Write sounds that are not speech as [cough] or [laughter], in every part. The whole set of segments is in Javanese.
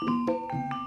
Oh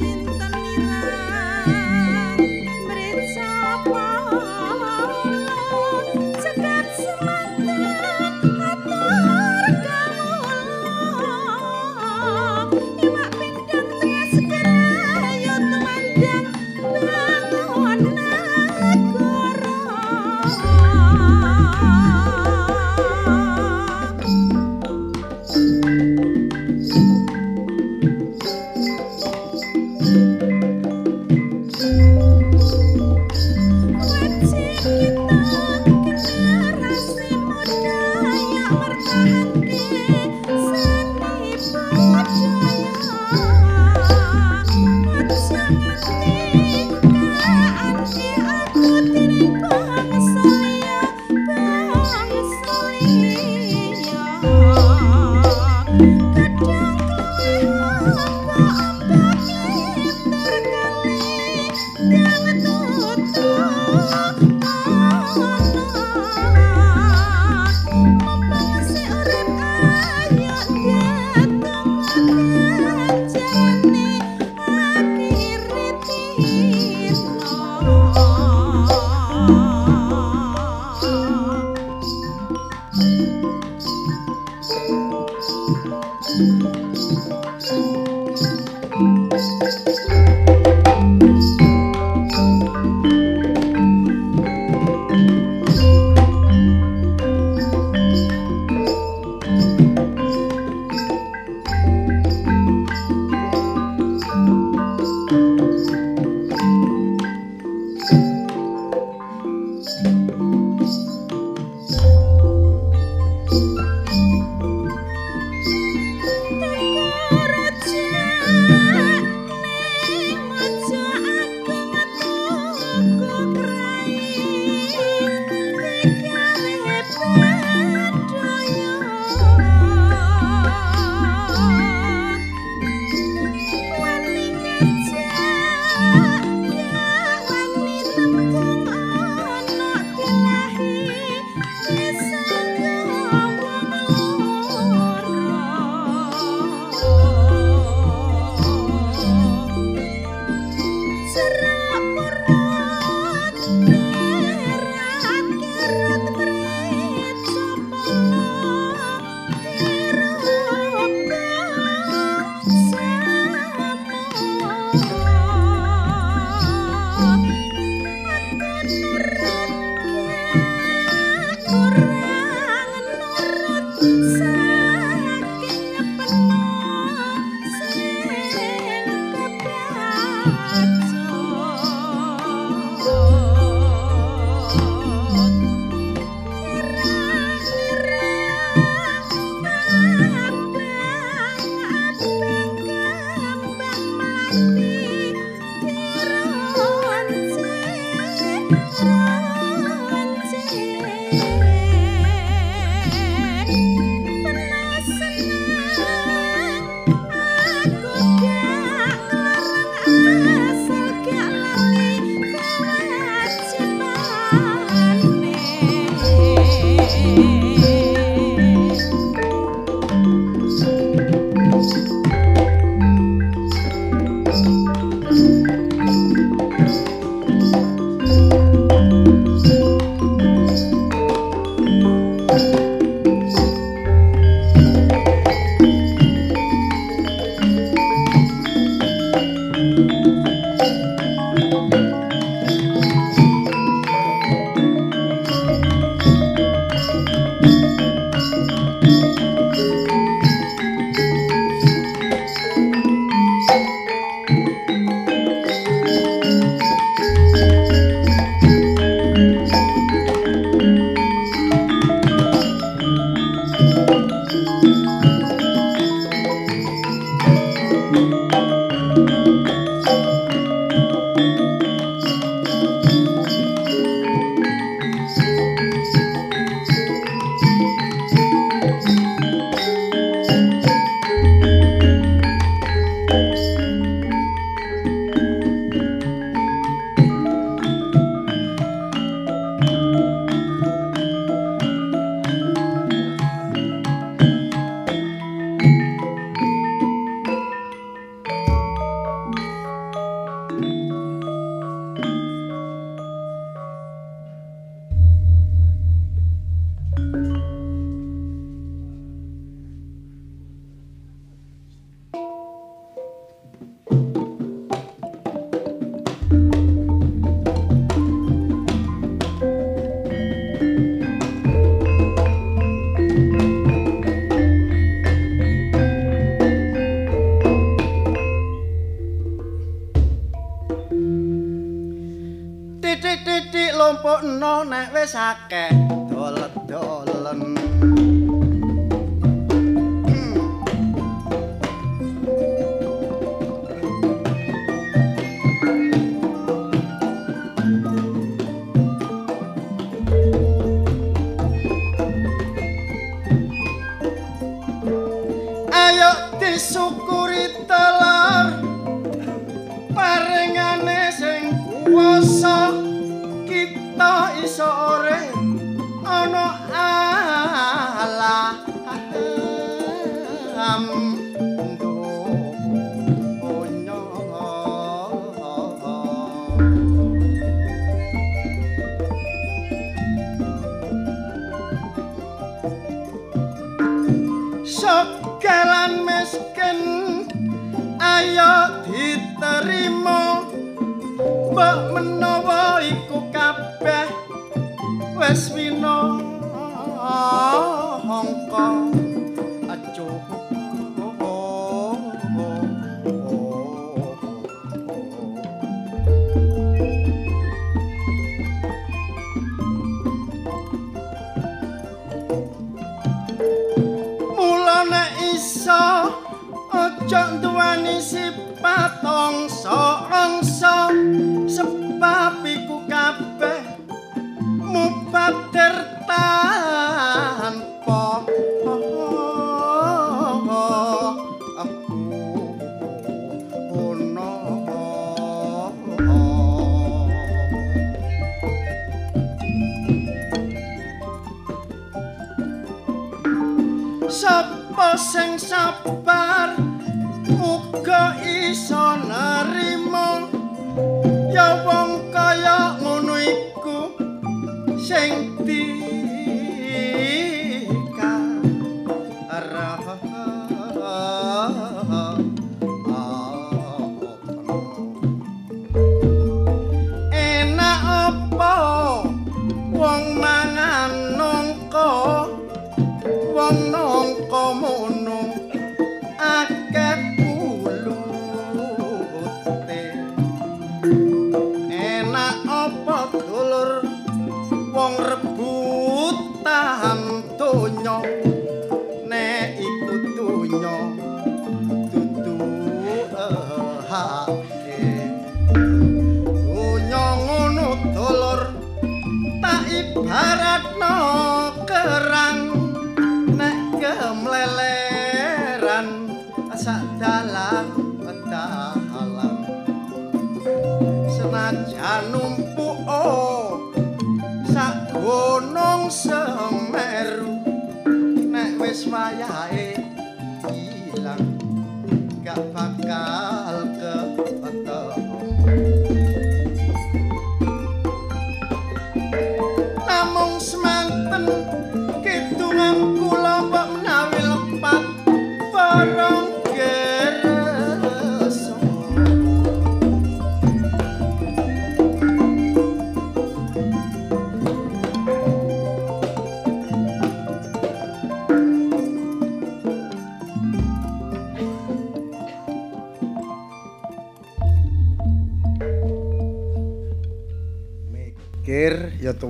今 wis akeh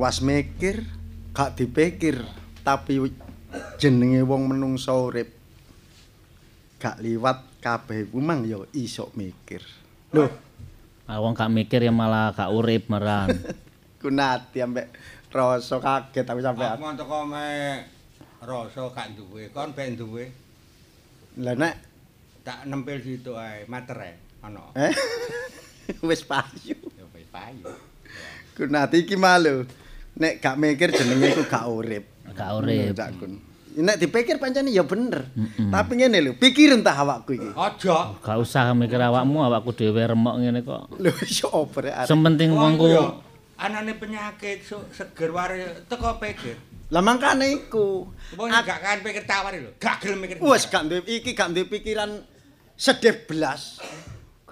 tuwas mikir gak dipikir tapi jenenge wong menungsa urip. Gak liwat kabeh iku mang ya iso mikir. Lho Ah, wong gak mikir ya malah gak urip meran. [laughs] kunati ambek rasa kaget tapi sampean. Aku teko me rasa gak duwe, kon ben duwe. lah nek. Tak nempel situ ae, materai ana. eh? [laughs] Wis payu. Ya wis payu. kunati iki malu nek gak mikir jenenge iku gak urip Gak urip. Cak Kun. nek dipikir pancene ya bener tapi ngene lho pikir entah awakku iki Aja. Gak usah mikir awakmu, awakku dhewe remok ngene kok. lho iso rek arek? Sementing wongku anane penyakit so, seger ware teko pikir. lah mangkane iku Wong gak kan pikir tawari lho, gak gelem mikir. wis gak duwe iki gak duwe pikiran sedih belas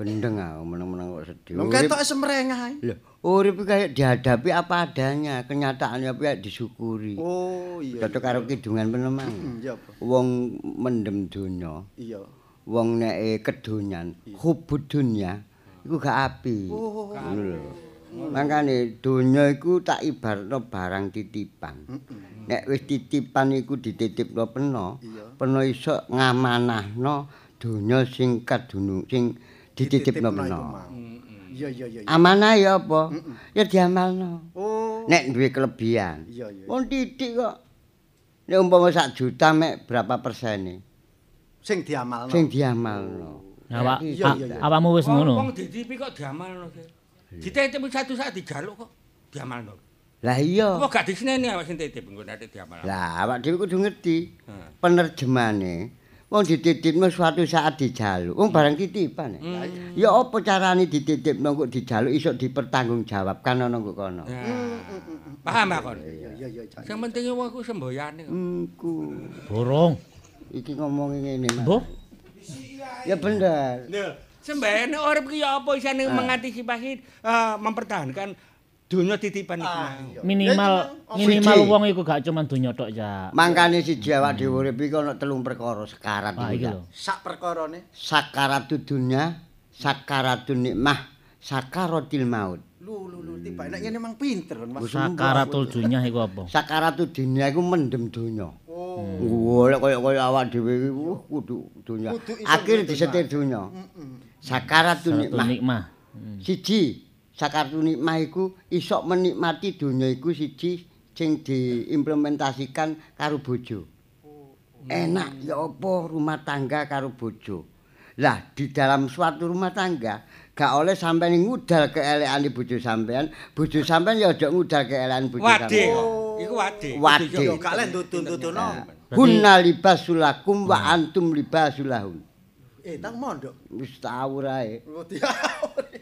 Gendeng aku meneng-meneng kok sedih. lho ketok semrengah Lho, urip iki kayak dihadapi apa adanya, kenyataannya ya disyukuri. oh iya Cocok karo kidungan penemang. Hmm, iya apa Wong mendem donya, iya wong nek kedonyan, hubud dunya iku gak api. Oh. Ngono lho. Mangkane donya iku tak ibaratno barang titipan. Nek wis titipan iku dititipno peno, peno iso ngamanahno donya sing kadunung sing dititipno mau. Iya iya iya. Amanah ya apa? Ya diamalno. Oh. Nek duwe kelebihan. Iya iya. Wong titik kok. Nek umpama sak juta mek berapa persene Sing diamalno. sing diamalno. Awak Iya, a- iya, iya. awamu wis ngono. Wong ditipi kok diamalno. Ki. Dititip satu saat dijaluk kok diamalno. Lah iya. Apa gak diseneni awak sing titip engko nek diamalno. Lah awak dhewe kudu ngerti Heeh. penerjemane. Wong dititipno suatu saat dijaluk. Wong barang titipan. ya. Hmm. Ya apa carane dititipno kok dijaluk iso dipertanggungjawabkan ana kok kono. Ya. Paham aku. Cak. Sing penting wong iku semboyane kok. Engku. Borong. Iki ngomongi ngene, Mas. Mbah, Ya bener. Lho, sembayane urip ki ya apa isane mengantisipasi eh, mempertahankan dunia titipan iki. mau. minimal Ya, minimal Siji. wong iku gak cuman donya tok ya. Mangkane siji awak dhewe urip iki ana telung perkara sekarat Ah iki. lho. Sak perkarane. Sakaratud dunya, sakaratun nikmah, sakaratil maut. Lu lu lu tiba nek ngene emang pinter kan Mas. Sakaratul dunya iku apa? Sakaratud dunya iku mendem donya. Oh. Golek kaya-kaya awak dhewe iki wuh, kudu iso Akhir disetir donya. Sakaratun Satu nikmah. nikmah. Siji, sakaratun nikmah iku iso menikmati donya iku siji sing diimplementasikan karo bojo. Enak ya apa rumah tangga karo bojo. Lah di dalam suatu rumah tangga gak oleh sampeyan ngudal keelekane bojo sampean, bojo sampean ya aja ngudal keelekan bojo sampean. kok. Iku wade. Wade. Kudu Yo yo- gak lek tutun-tutuno. Hunna libasulakum wa antum libasulahun. Eh, tang mondok. Wis tau rae. Oh,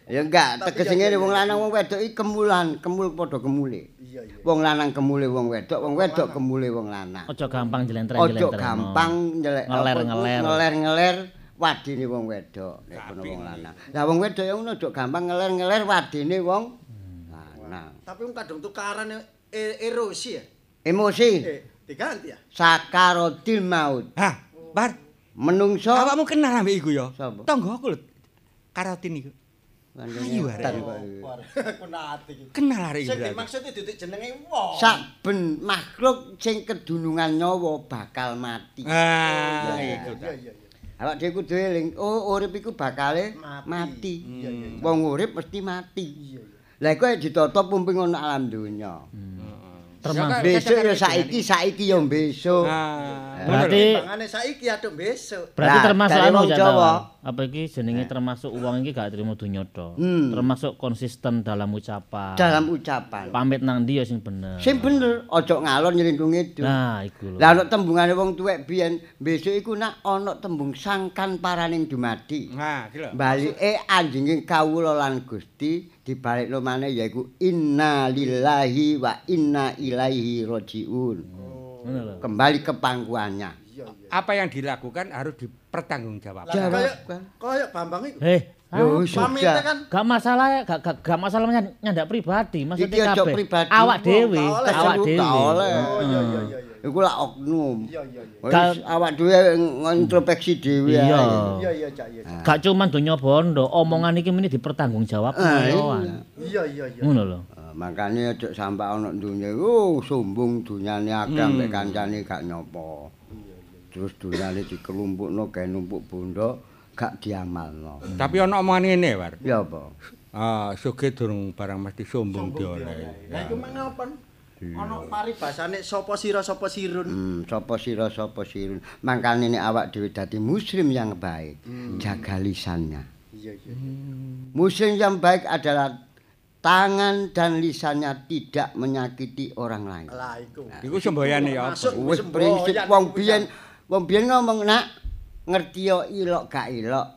Ya enggak, tegese ngene wong lanang wong wedok iki kemulan, kemul padha kemule. Iya iya. Wong lanang kemule wong wedok, wong wedok kemule wong lanang. Ojo gampang jelentren-jelentren. Ojo gampang nyelek Ngeler-ngeler. ngeler-ngeler wadine wong wedok nek kono wong lanang. Lah wong wedok ya ngono ojo gampang ngeler-ngeler wadine wong lanang. Tapi wong kadung tukaran e- erosi ya. Emosi Eh, diganti ya. sakarotil maut. Hah, Bar, Menungso awakmu kenal ambek iku ya? Sapa? Tanggoku lho. Karotin iku. Ayu, arek. Iki. Kenal arek iku. Sing dimaksud itu jenenge wong. Saben makhluk sing kedunungan nyawa bakal mati. Ah, Iya iku. iya iya. Awak dhewe kudu eling, oh urip iku bakale Mati. Wong urip mesti mati. Iya iya. Lah iku ditata pumping ana alam donya. Termasuk Besok ya saiki, saiki ya besok. Ah, Berarti Timbangane saiki aduk besok. berarti termasuk anu Jawa. Apa iki jenenge termasuk uang iki gak trimo donya tok. Hmm. Termasuk konsisten dalam ucapan. dalam ucapan. pamit nang ndi ya sing bener. Sing bener, aja ngalor nyelindung itu. Nah, iku lho. Lah ana tembungane wong tuwek biyen, besok iku nak ana tembung sangkan paraning dumadi. Nah, iki lho. Balike anjinging kawula lan Gusti dibalikno maneh yaiku inna lillahi wa inna ilaihi rajiun. Lho. Kembali ke pangkuannya. Iya iya. Apa yang dilakukan harus dipertanggungjawabkan. Lah kaya Jawabkan. kaya Bambang iku. Heh, Yo Pamite sudah. kan gak masalah ya, gak, gak, gak masalah nyan- nyandak pribadi, maksudnya kabeh. pribadi. Awak dhewe, awak dhewe. Oh iya iya iya. Iku lah oknum. Iya iya iya. Awak dhewe ngintrospeksi dhewe. Iya. Iya iya Cak iya. Gak cuman donya bondo, omongan iki meni dipertanggungjawabkan. Iya. Iya iya. Ngono lho. Makane aja sampe ana dunya oh sombong dunyane akeh Hmm. ambek kancane gak nyopo. Terus dunyane dikelumpukno gawe numpuk bondo gak diamalno. Tapi ana omongan ngene, War. Ya apa? Ah, sugih durung barang mesti sombong dioleh. Lah iku mengapan? Ana paribasane sapa sira sapa sirun. Hmm, sapa sira sapa sirun. Mangkane nek awak dhewe dadi muslim yang baik, jaga lisannya. Iya iya. Muslim yang baik adalah tangan dan lisannya tidak menyakiti orang lain. Lah iku. Iku semboyane ya Wis prinsip wong biyen wong biyen ngomong nak ngerti yo ilok gak ilok.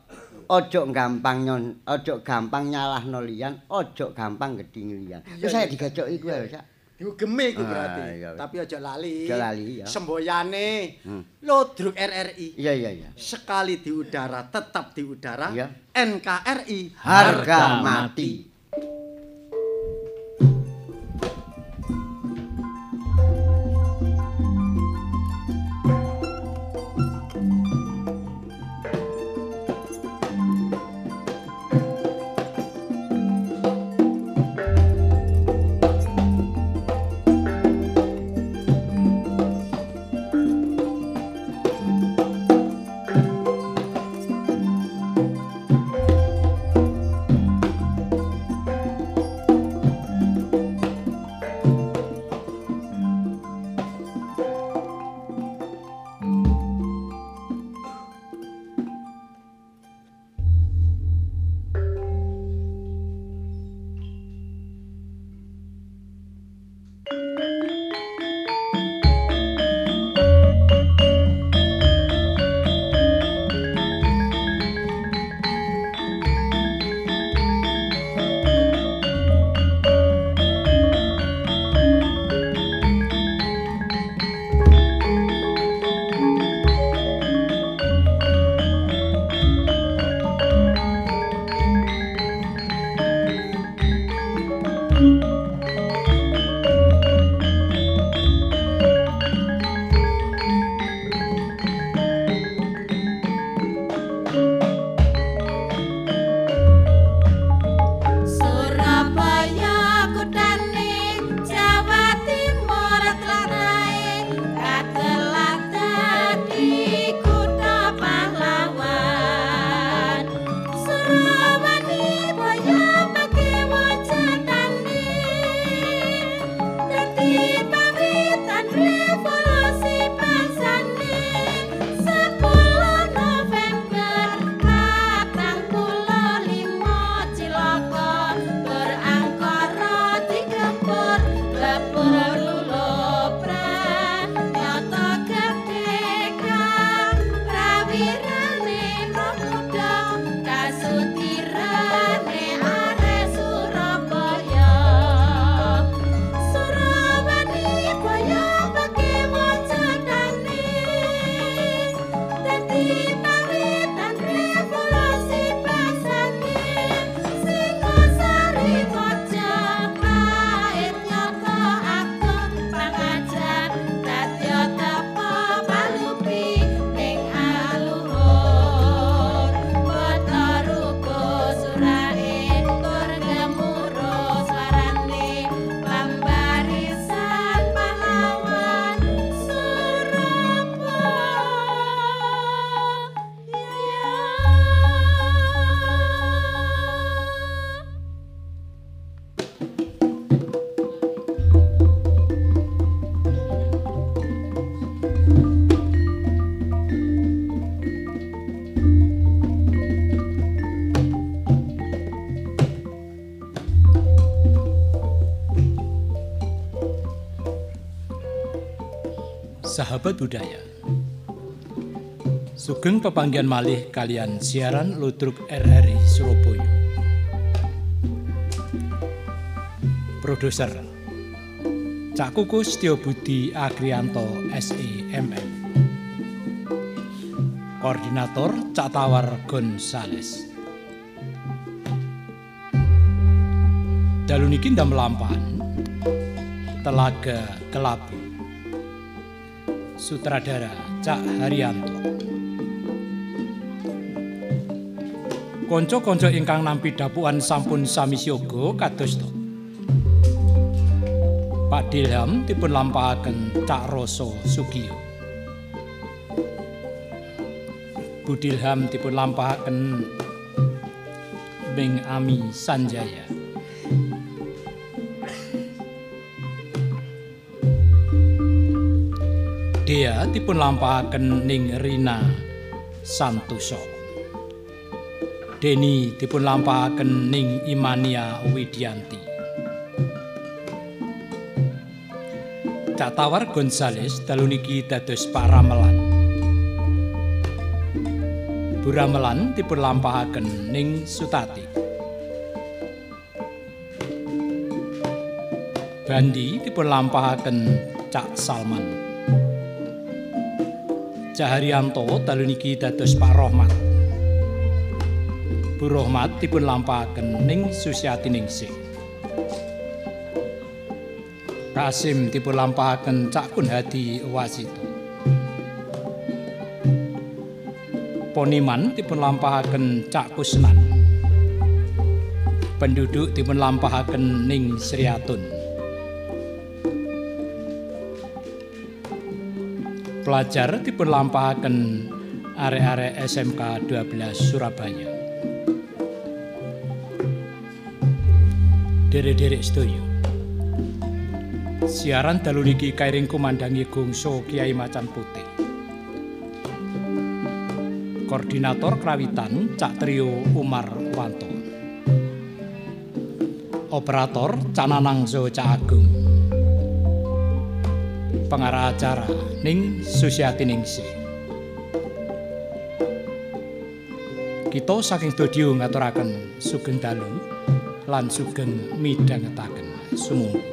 Ojo gampang nyon, ojo gampang nyalahno liyan, ojo gampang gedhi liyan. Wis saya digacok iku ya, Sak. Diugeme iku Ah, berarti. iya. Tapi aja lali. Aja lali, ya. Semboyane. Hmm. Lodruk RRI. Iya iya iya. Sekali di udara tetap di udara. Iya. NKRI Harga mati. Sahabat budaya. Sugeng pepanggian malih kalian siaran Ludruk RRI Surabaya. Produser Cak Kukus Tio Budi Agrianto SEMM. Koordinator Cak Tawar Gonzales. Dalu niki ndam lampahan Telaga Kelabu. Sutradara Cak Haryanto. Konco-konco ingkang nampi dapuan sampun sami siaga kados to. Pak Dilham dipun lampahaken Cak Roso Sugiyo. Bu Dilham dipun lampahaken Bing Ami Sanjaya. Dea dipun lampahaken ning Rina Santoso. Deni dipun lampahaken ning Imania Widianti. Cak Tawar Gonzales dalu niki dados Pak Ramelan. Bu Ramelan dipun lampahaken ning Sutati. Bandi dipun lampahaken Cak Salman. Caharyanto dalu niki dados Pak Rohmat. Bu Rohmat dipun lampahaken ning Susiati Ningsih. Kasim dipun lampahaken Cak Kun Hadi Wasito. Poniman dipun lampahaken Cak Kusnan. Penduduk dipun lampahaken ning Sriatun. Pelajar dipun lampahaken arek-arek SMK 12 Surabaya. Derek-derek sedoyo. Siaran dalu niki kairing kumandangi gongso Kiai Macan Putih. Koordinator Krawitan Cak Trio Umar Wanto. Operator Cananang Zo Cak Agung. Pengarah acara Ning Susiati Ningsih. Kita saking studio ngaturaken sugeng dalu lan sugeng midhangetaken sumangga.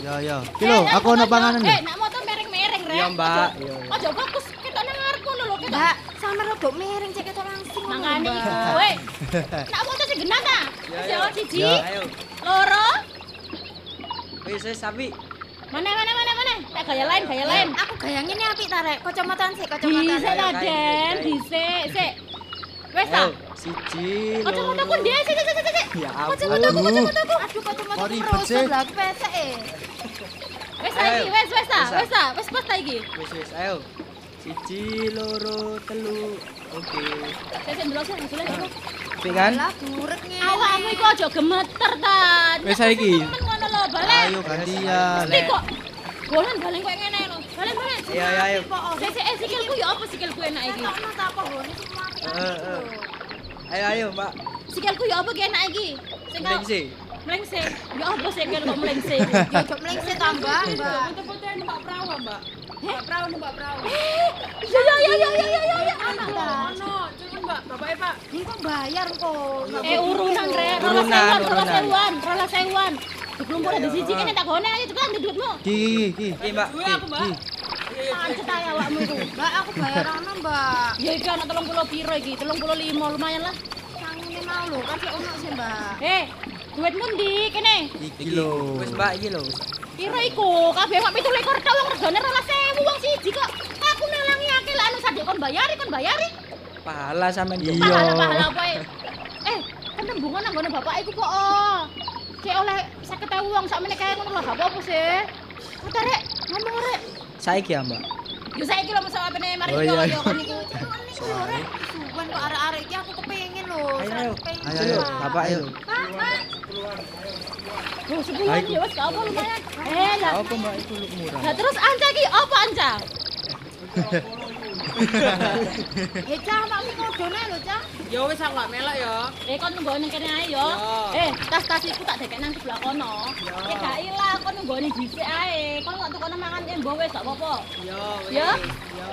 Kan? Ya ya. Eh, lho, nak aku ono motor- panganan Eh, lho. nak motor mereng-mereng rek. Iya, Mbak. Ojo- Iya, iya. Fokus ketok nang ngarep ngono lho, ketok. Mbak, sama rodok miring cek ketok langsung. Mangane iki kowe. Nak motor sing genah ta? Wis ya siji, Ya, ayo. loro. Wis wis sapi. Mana mana mana mana? Tak gaya lain, gaya lain. Aku gaya ngene apik ta rek, kacamataan sik, kacamataan. Dhisik ta, Den, dhisik, sik. Wes ta? Siji. Kacamataku dia, sik sik sik sik. Ya ampun. Kacamataku, kacamataku. Aduh, kacamata Kok ribet merosot sih? lah, aku pesek eh. Wes iki, Ayo. wes wes ta, Wes ta. wes wes pas ta iki. Wis wis, ayo. Siji, loro, telu. Oke. Sik sik ndelok sik, ndelok sik. Sik kan? Lah burek ngene. Awakmu iku aja gemeter ta. Wes saiki. Ngono lho, balik. Ayo gantian. Mesti kok bolan balen koyo ngene lho. Balen balen. Ayo ayo ayo. Sik sik eh, sikilku ya apa sikilku enak iki? Ta apa gone sing. Eh, eh. Ayo ayo, Mbak. Sikilku ya apa ki enak iki? Sing kok Mlengse. mlengse. Ya apa sikil kok mlengse? [laughs] Ya ojo mlengse tambah, Mbak. Foto-fotoan numpak perahu, Mbak. Numpak perahu, numpak perahu. Ya ya ya ya ya ya ya, ya. Anak ta. Ono, cuman Mbak, bapaknya Pak. Ini kok bayar kok. Nggak Eh boleh urunan gitu. re, rolas Urunan, sewuan, rolas urunan. sewuan, rolas sewuan. Belum boleh di siji kene tak gone ayo tekan duitmu. Ki ki ki. Ki, Mbak. Duwe Ki, aku, Mbak. ki. Pancet ae awakmu iku. Mbak, aku bayar ana, Mbak. Ya iki ana 30 piro iki? 35 lumayan lah. Sangune mau lho, kan sik ono sih, Mbak. Eh, duitmu ndi kene? Iki lho. Wis, Mbak, iki lho. Piro iku? Kabeh kok 17 tok wong regane 12.000 wong siji kok. Aku nelangi akeh lah anu sadek kon bayari kon bayari. Pahala sampean yo. Iya. Pahala pahala apa e? Eh, kan tembungan nang ngene bapak iku kok. Oh. Cek oleh 50.000 wong sakmene kae ngono lho gak apa-apa sih. Kata rek, ngomong rek. Saiki ya, Mbak. Yo saiki lho masa apene mari Oh, yo iya. yo kon iku. Suwen suwen kok arek-arek iki aku kepengin lho. Ayo, ayo. Kepengin, Ayo. Bapak ayo. Loh, sepuluhan ya wis apa lumayan. Eh, lah. Apa, Mbak? Itu lu murah. Lah terus anca iki apa anca? [laughs] Eh, Cah, makmu kodone lho, Cah. Ya wis aku gak melok ya. Eh kon nunggu nang kene ae yo. Ya. Eh, tas-tas iku tak dekek nang sebelah kono. Eh gak ilang kon nunggu ning dhisik ae. Kon kok tukono mangan embo wis gak apa-apa. Ya wis. Ya? Ya.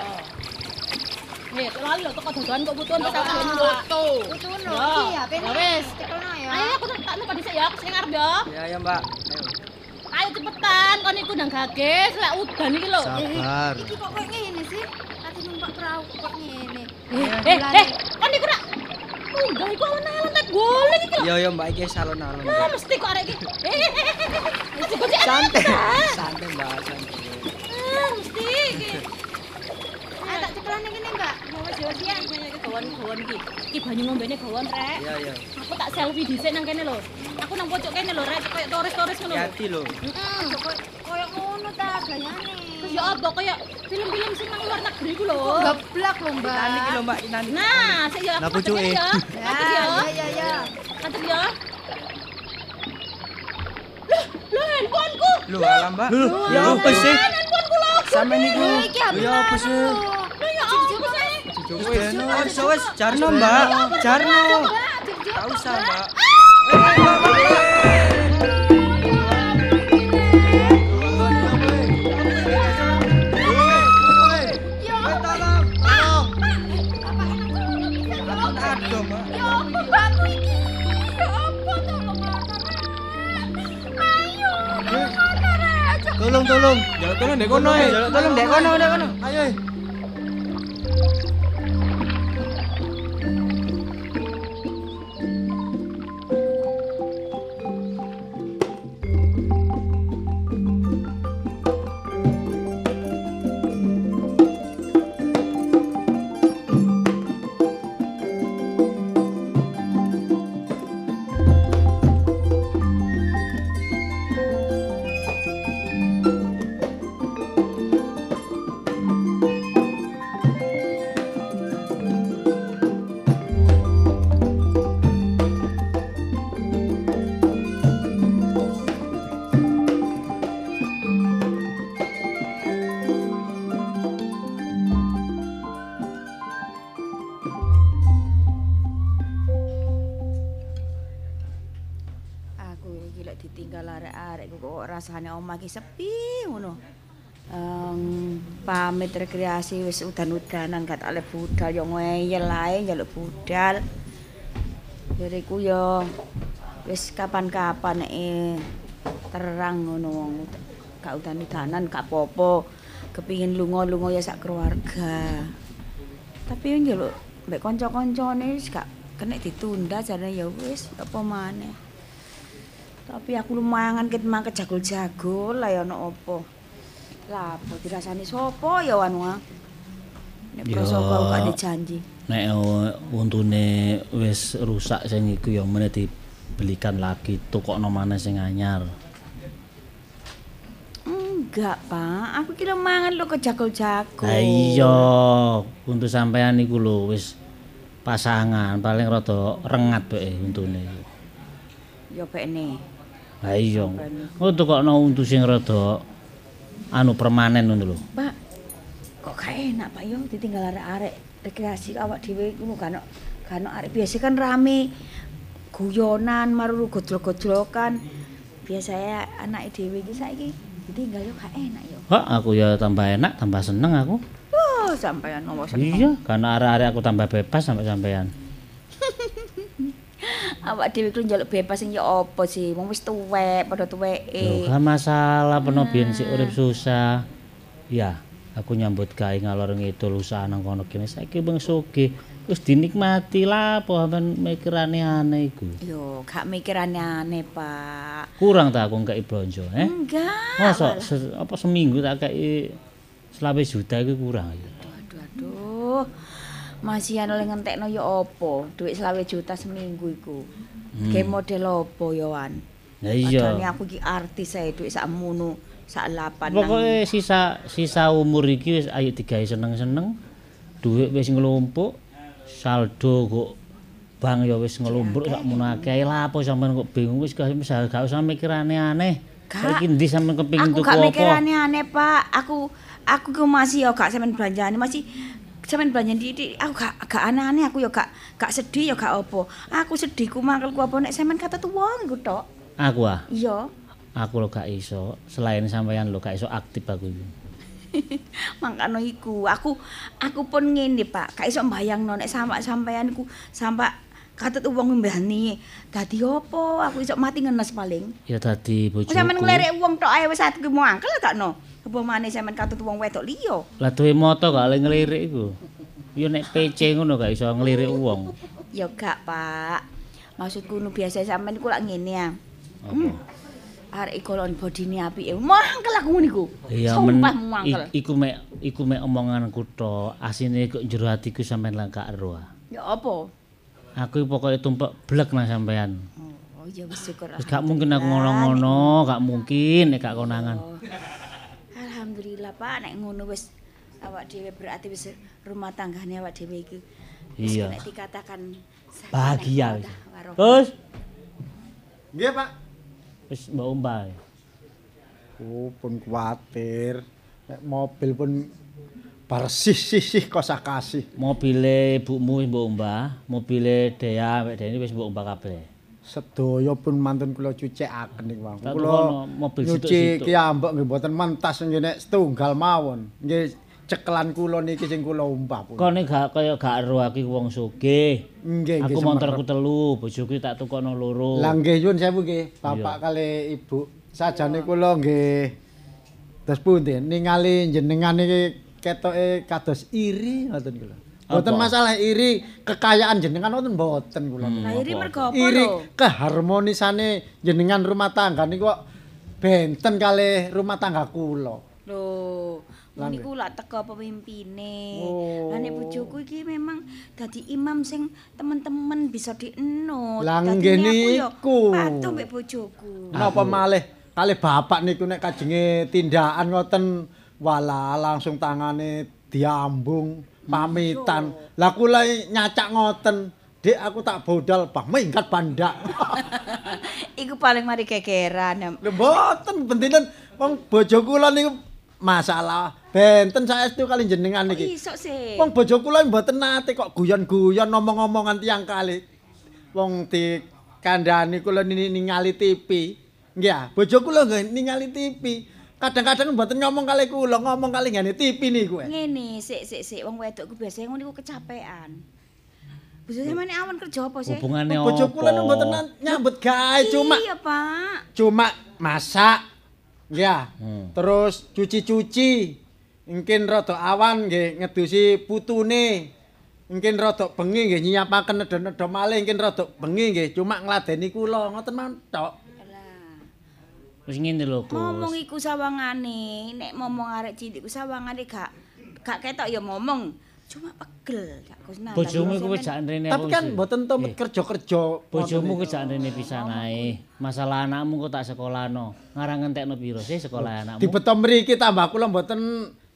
Eh, lali lho toko dodolan kok butuhan pas aku. Foto. Utun lho, Ya. iki ya, Ya pene. wis. Cekelno ya. Ayo aku tak numpak dhisik ya, aku sing ngarep yo. Ya, ya, Mbak. Ayo. Ayo cepetan kon iku nang gages lek udan iki lho. Sabar. Iki kok koyo ngene sih? Ati numpak perahu kok ngene. Eh, eh, eh, kon iku nak Munggah iku alon-alon tak golek iki lho. Ya, ya, Mbak, iki salon-alon. Ah, mesti kok arek iki. Eh, eh, eh, eh, eh. Kok Santai. Ah, Santai, Mbak, santai. mesti iki. Ayo [laughs] tak cekelane kene, Mbak. Ya wis ya wis ya iki gawon gawon iki. Iki banyu ngombene gawon rek. Ya, ya. Aku tak selfie dhisik nang kene lho. Aku nang pojok kene lho rek koyo turis-turis ngono lho. Hati lho. Heeh. Kok koyo ngono ta gayane. Ya apa koyo film-film sing nang luar negeri iku lho. Geblak lho, Mbak. Tani ki lho, Mbak, tani. Nah, sik ya. Nah, pucuke. ya. Ya, Kater ya. ya, ya, ya. Kater ya. Loh, loh handphoneku. Lho, alam, Mbak. Ya apa sih? Handphoneku lho. Sampeyan niku. Iki Ya apa sih? Loh ya apa sih? Wis, wis, jarno, Mbak. Jarno. Tak usah, Mbak. Aduh, tolong Tolong, tolong. Dek kono e. Tolong dek kono, dek kono. Ayo. Omah iki sepi ngono. Em pamit rekreasi wis udan-udanan gak tak budal yo ngeyel ae njaluk budal. Jariku yo wis kapan-kapan eh, terang ngono wong gak udan-udanan gak apa-apa. Kepingin lunga-lunga ya sak keluarga. Tapi yo njaluk mbek kanca-kancane wis gak kena ditunda jane ya wis apa maneh. Tapi aku lumayan ket mang kejagol-jagol lah ya ono apa. Lah apa dirasani sapa ya anu. Nek Ya. prasangka gak ada janji. Nek eh, untune wis rusak sing iku ya meneh dibelikan lagi tukokno maneh sing anyar. Enggak, Pak. Aku kira mangan lo kejagol-jagol. Lah iya, untuk sampean iku lho wis pasangan paling rada rengat bae untune. Ya bekne. Lah iya. Oh tukokno untu sing rada anu permanen ngono lho. Pak. Kok gak enak, Pak yo ditinggal arek-arek rekreasi awak dhewe ngono kan. Kan arek biasa kan rame guyonan maruru godlok-godlokan. Biasanya anak dhewe iki saiki ditinggal yo gak enak yo. Hah, aku ya tambah enak, tambah seneng aku. Oh, sampean ngomong seneng. Iya, karena arek-arek aku tambah bebas sampai sampean. Awak dhewe ku njaluk bebas sing ya apa sih? Wong wis tuwek, padha tuweke. Gak masalah peno biyen sik urip susah. Ya, aku nyambut gawe ngalor ngidul usaha nang kono kene saiki bang sugih. Wis dinikmati lah apa sampean mikir aneh-aneh iku. Yo, gak mikir aneh-aneh, Pak. Kurang tak aku ngkei blonjo, eh? Enggak. Masa malah. se- apa seminggu tak kei selawe juta iku kurang ya. Aduh, aduh. Masih oleh ngentekno ya apa? Duit selawe juta seminggu iku. Hmm. Kayak model apa ya, Wan? Ya Padahal iya. aku iki artis ae duit sakmono, sak lapan. Pokoke sisa sisa umur iki wis ayo digawe seneng-seneng. Duit wis ngelumpuk. Saldo kok bang ya wis ngelumpuk sakmono akeh. Lah apa sampean kok bingung wis gak usah gak usah mikir aneh-aneh. Gak. Saiki ndi sampean kepengin Aku tuku gak mikir apa? aneh-aneh, Pak. Aku aku ku masih ya gak sampean belanjane, masih sampean belanjane di aku gak gak aneh-aneh aku ya gak gak sedih ya gak apa. Aku sedih ku mangkelku apa nek sampean kata wong iku tok. Aku ah, Iya. aku lo gak iso. Selain sampean lo gak iso aktif aku iki. [laughs] Mangkano iku, aku aku pun ngene, Pak. Gak iso mbayangno nek sampe sampean iku sampe katut wong mbani. Dadi opo? Aku iso mati ngenes paling. Ya dadi Wong bojoku. sampean nglerek wong tok ae wis aku mau angkel gak no. Apa maneh sampean katut wong wedok liya? Lah duwe moto gak oleh ngelirik iku. Ya nek PC ngono gak iso ngelirik wong. Ya gak, Pak. Maksudku nu biasa sampean iku lak ngene ya. Apa? Arek iku lon bodine apike. Mangkel aku ngono iku. Iya men iku mek iku mek omonganku tok. Asine kok jero atiku sampean lah gak ero. ah. Ya apa? Aku pokoknya tumpek blek nang sampean. Oh, ya wis syukur. Gak mungkin aku ngono-ngono, gak mungkin nek gak konangan. Alhamdulillah Pak, nek ngono wis awak dhewe berarti wis rumah tanggane awak dhewe iki. Wis Iya. nek dikatakan Bahagia. warahmah. Terus Nggih, Pak. wis mbok umbah. Oh, pun kuwatir. Nek mobil pun bersih sih kosa kasih. Mobile ibumu wis mbok umbah, mobile Dea mek Deni wis mbok umbah kabeh. Sedaya pun mantun kula cucikaken niku, Bang. Tak Kula mobil nyuci situk-situk. ki ambek nggih mboten mentas nggih nek setunggal mawon. Nggih cekelan kula niki sing kula umpah pun. Kone gak kaya gak ero aku iki wong sugih. Nggih, nggih. Aku montorku telu, bojoku tak tukono loro. Lah nggih nyuwun sewu nggih, Bapak kali Ibu. Sajane kula nggih terus pundi ningali jenengan iki ketoke kados iri ngoten kula. Mboten Apa? masalah iri kekayaan jenengan wonten mboten kula. Lah iri mergo apa iri keharmonisane jenengan rumah tangga niku kok benten kali rumah tangga kula. Lho, niku lak teko pemimpine. Oh. Lah nek bojoku iki memang dadi imam sing temen-temen bisa dienut. Lah, nggih niku. Patuh mbek bojoku. Napa malih kali bapak niku nek kajenge tindakan ngoten wala langsung tangane diambung pamitan. Lah kula nyacak ngoten. Dik aku tak bodal bah minggat bandak. [laughs] Iku paling mari kekeran. Lho mboten bentinen wong bojo kula niku masalah benten saestu kali jenengan niki. Iso sih. Wong bojo kula mboten nate kok guyon-guyon ngomong-ngomongan tiang kali. Wong di kandhani kula ni- ningali TV. Nggih, ah, bojo kula ningali TV. Kadang-kadang mboten ngomong kali kula, ngomong kali ngene TV niku. Ngene, sik sik sik wong wedok ku biasanya ngono iku kecapean. Bojo sampean awan kerja apa sih? Hubungane apa? Bojo kula nu mboten nan- nyambut gawe cuma Iya, Pak. cuma masak. Ya. Hmm. Terus cuci-cuci. Mungkin rada awan nggih ngedusi putune. Mungkin rada bengi nggih nyiapaken nedha-nedha malih mungkin rada bengi nggih cuma ngladeni kula ngoten mawon tok. Wis ngene lho, Gus. Ngomong iku sawangane, nek ngomong arek cilik ku sawangane gak gak ketok ya ngomong. Cuma pegel, Kak Gus. Bojomu kuwi sampean- jak rene Tapi kan wis? mboten to kerja-kerja. Bojomu kuwi jak rene pisan ae. Masalah anakmu kok tak sekolahno. Ngarang ngentekno piro sih sekolah anakmu? Dibeto mriki tambah kula mboten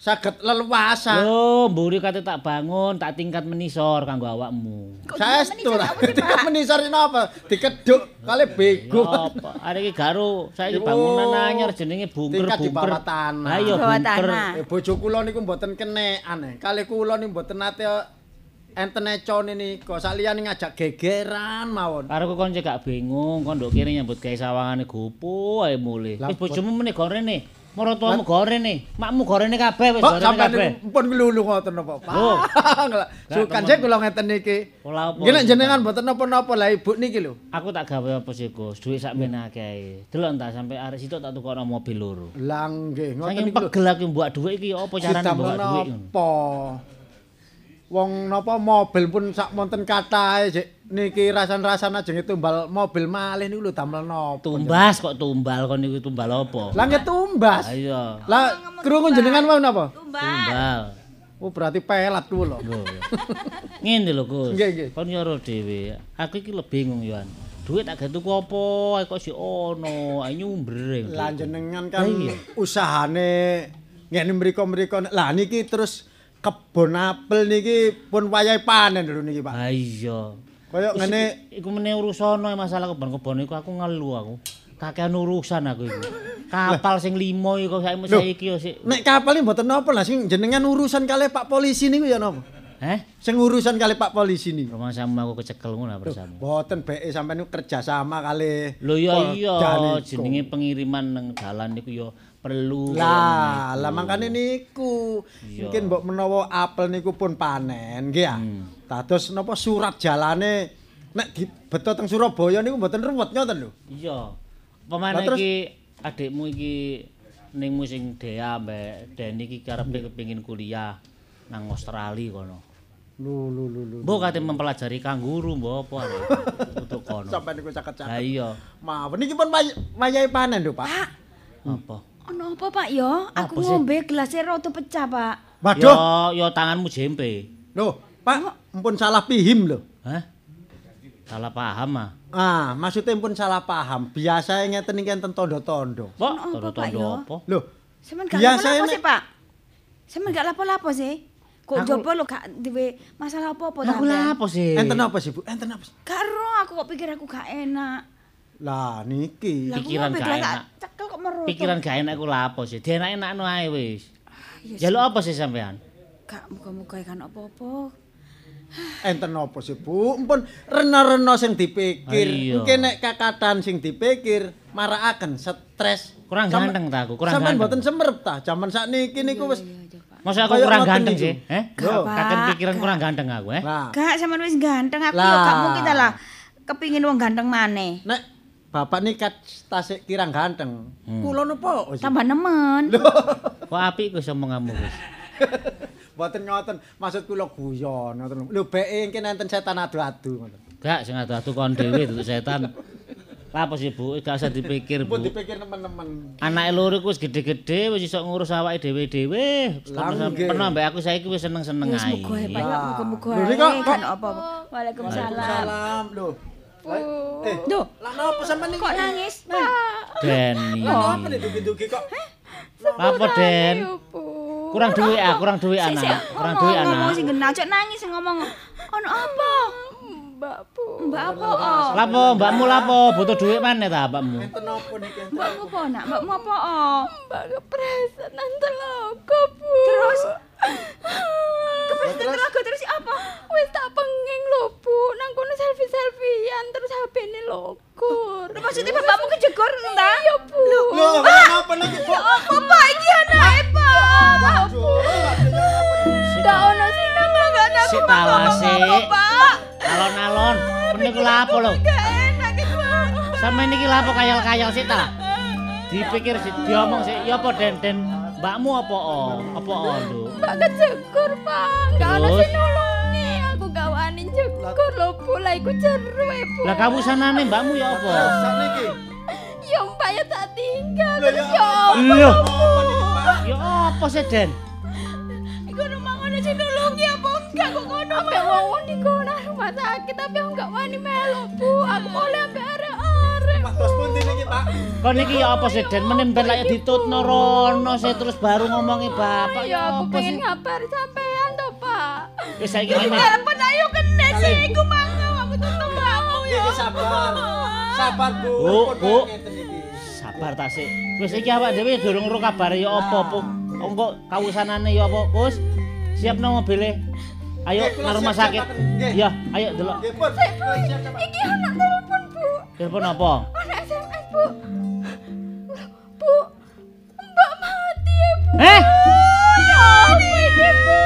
saged leluasa. Lho, mburi kate tak bangun, tak tingkat menisor kanggo awakmu. Saestu lah. Tingkat menisor napa? Dikeduk kali bego. Apa? Arek iki garo, saiki bangunan anyar jenenge bunker Tingkat di bunker. bawah tanah. Ha iya bunker. Eh, bojo kula niku mboten kenekan eh. Kali kula niku mboten nate enten econe niku. Saliyane ngajak gegeran mawon. Karo kok konco gak bingung, kon nduk kene nyambut gawe sawangane gopo ae. Lah, Wis bojomu meneh gorene. Maratuamu gorene, makmu gorene kabeh wis gorene kabeh. niku pun lulu ngoten napa, Pak? Sukan sih kula ngeten niki. Apa? Nggih nek jenengan mboten napa-napa lah ibu niki lho. Aku tak gawe apa sih, Gus? Duit sak menake ae. Delok entar sampe arek situ tak tukokno mobil loro. Lah nggih ngoten niku. lho. pegel aku mbok dhuwit iki apa carane mbok dhuwit napa? Wong napa mobil pun sak monten katahe Jek. Niki rasan-rasan ajeng tumbal mobil malih niku lho damel napa? Tumbas kok tumbal kon niku tumbal apa? Lah nggih tumbas. Ayo. Lah krungu jenengan mau napa? Tumbal. Oh berarti pelat kuwi lho. Lho. Ngene lho, Gus. Nggih, nggih. Kon nyoro dhewe. Aku iki lho bingung Yohan. Duit tak gawe tuku apa? Kok si ono, ae nyumbreng. Lah jenengan kan iya. usahane ngene mriko-mriko lah niki terus kebon apel niki pun wayahe panen lho niki, Pak. Ha iya. Kaya ngene iku meneh urusan masalah kebon-kebon iku aku ngelu aku. Kakean urusan aku iku. Kapal sing limo iku saiki saiki yo sik. nek kapal iki mboten napa lah sing jenengan urusan kali Pak polisi niku ya napa? Heh? Sing urusan kali Pak polisi niku. Rumah sama aku kecekel ngono bersama. Mboten beke sampean niku kerja sama kali. Lho ya iya niku. jenenge pengiriman nang dalan niku yo perlu. Lah, lah mangkane niku. Iya. Mungkin mbok menawa apel niku pun panen, nggih ya. Dados napa surat jalane nek dibeto teng Surabaya niku mboten ruwet ngoten lho. Iya. Pemane Lah, iki adikmu iki ning musim Dea mbek Deni iki karepe kepengin kuliah nang Australia kono. Lho lho lho lho. Mbok kate mempelajari kanguru mbok apa arek [laughs] untuk kono. Sampai niku Lah caket-caket. iya. Mawon niki pun wayahe panen lho, Pak. Apa? Ono apa, Pak ya? Aku ngombe gelasnya rada pecah, Pak. Waduh. Yo yo tanganmu jempe. Loh, Pak, mpun salah pihim lho. Hah? Salah paham ah. Ah, maksudnya pun salah paham. Biasa ngeten iki enten tondo-tondo. Pak, tondo-tondo ya? apa? Loh, Sampeyan gak lapo-lapo sih, Pak? Sampeyan gak lapo-lapo sih? Kok Aku- jopo lo gak duwe masalah apa-apa Aku lah apa sih? enten apa sih, Bu? Enten apa sih? Karo aku kok pikir aku gak enak. Lah niki. Lah aku Pikiran gak enak. cekel kok meroto. Pikiran gak enak ku lah apa sih? Dienak-enakno ae wis. Iya Jaluk apa sih sampean? Gak muga-muga kan apa-apa. Enten apa sih, Bu? Mpun rena-rena sing dipikir. Ah. Mungkin nek kakatan sing dipikir marakaken stres. Kurang ganteng ta aku, kurang ganteng. boten semerep ta. Jaman sakniki niku wis Iya, Pak. Masa aku Kayak kurang ganteng sih? Eh? Kakek pikiran kurang ganteng aku, eh? Nah, Gak sampean wis ganteng aku Lah. gak mungkin ta lah kepingin wong ganteng maneh. nek bapak nih kat tasik kirang ganteng. Hmm. Kula napa? sih? Tambah nemen. Kok apik ku omong kamu wis. [laughs] Boten ngoten, maksud kula guyon ngoten. Lho beke engke enten setan adu-adu ngoten. Gak sing adu-adu kon dhewe duduk setan. Lah apa sih, Bu? Gak usah dipikir, Bu. Pun dipikir nemen-nemen. Anake loro iku wis gedhe-gedhe, wis iso ngurus awake dhewe-dhewe. Pernah mbak aku saiki wis seneng-seneng Wis ae. muga ya, Pak. ya, Muga-muga. Lho, ini kok- kan apa-apa. Waalaikumsalam. Salam lho. Eh, Duh, lah napa sampean iki? kok nangis, Pak? Deni. Lah napa nih dugi-dugi kok? Apa, Den? Kurang duit ah, kurang sik, anak. Kurang ngomong, duit Ngomong anak. sing genah, cok nangis sing ngomong. Ono apa? Mbak Bu. Mbak apa? Oh. Lapo, mbakmu lapo? Butuh duit mana ta, mbakmu? Enten apa niki? Mbakmu apa, Nak? Mbakmu apa? Oh. Mbak kepreset nang telaga, Bu. Terus kepreset nang telaga terus apa? Wis tak penging lho, Bu. Nang kono selfie-selfiean terus HP-ne logur. Lho, maksudnya bapakmu kejegur ta? Iya, Bu. Lho, kenapa niki? Bu? Apa Pak iki anake, Pak? Aduh, Ndak ono sinang lho gak ada Sik talah sik. Pak. Kalau iku lapo lho? Gak enak iki, Bang. Sampeyan iki lapo kayal-kayal sik ta? Dipikir sik, diomong sik, ya apa Den Den mbakmu apa o? Apa o lho? Mbak kejekur, Bang. Gak Terus? sing nulungi. Aku gak wani jekur lho, Bu. Lah iku jeru, e, Bu. Lah kawusanane mbakmu ya apa? Saniki. Ya Mbak ya tak tinggal. Terus ya ya apa, Lho. Ya apa sih Den? Iku nulungi apa enggak kok ngono Ambek wong di kono rumah sakit tapi aku enggak wani melu Bu aku boleh ambek arek-arek Pak dos pundi niki, Pak? Kon iki ya apa sih Den? Menimben lek ditutno rono sih terus baru ngomongi bapak ya aku pengen sih? ngabari sampean to Pak Wis saiki Iki ngene. telepon ayo kena sih iku mangga aku tutup kamu ya sabar. Sabar, Bu. Bu, Pun. Sabar ta sik. Wis iki awak dhewe durung ro kabare ya apa, Bu. Engko kawusanane ya apa, Bos? Siapno mobile. Ayo nang rumah sakit. Ya, ayo Pak. Iki anak telepon Bu Telepon apa? Anak SMS Bu Bu Mbak mati ya Bu Eh? Ya apa ini Bu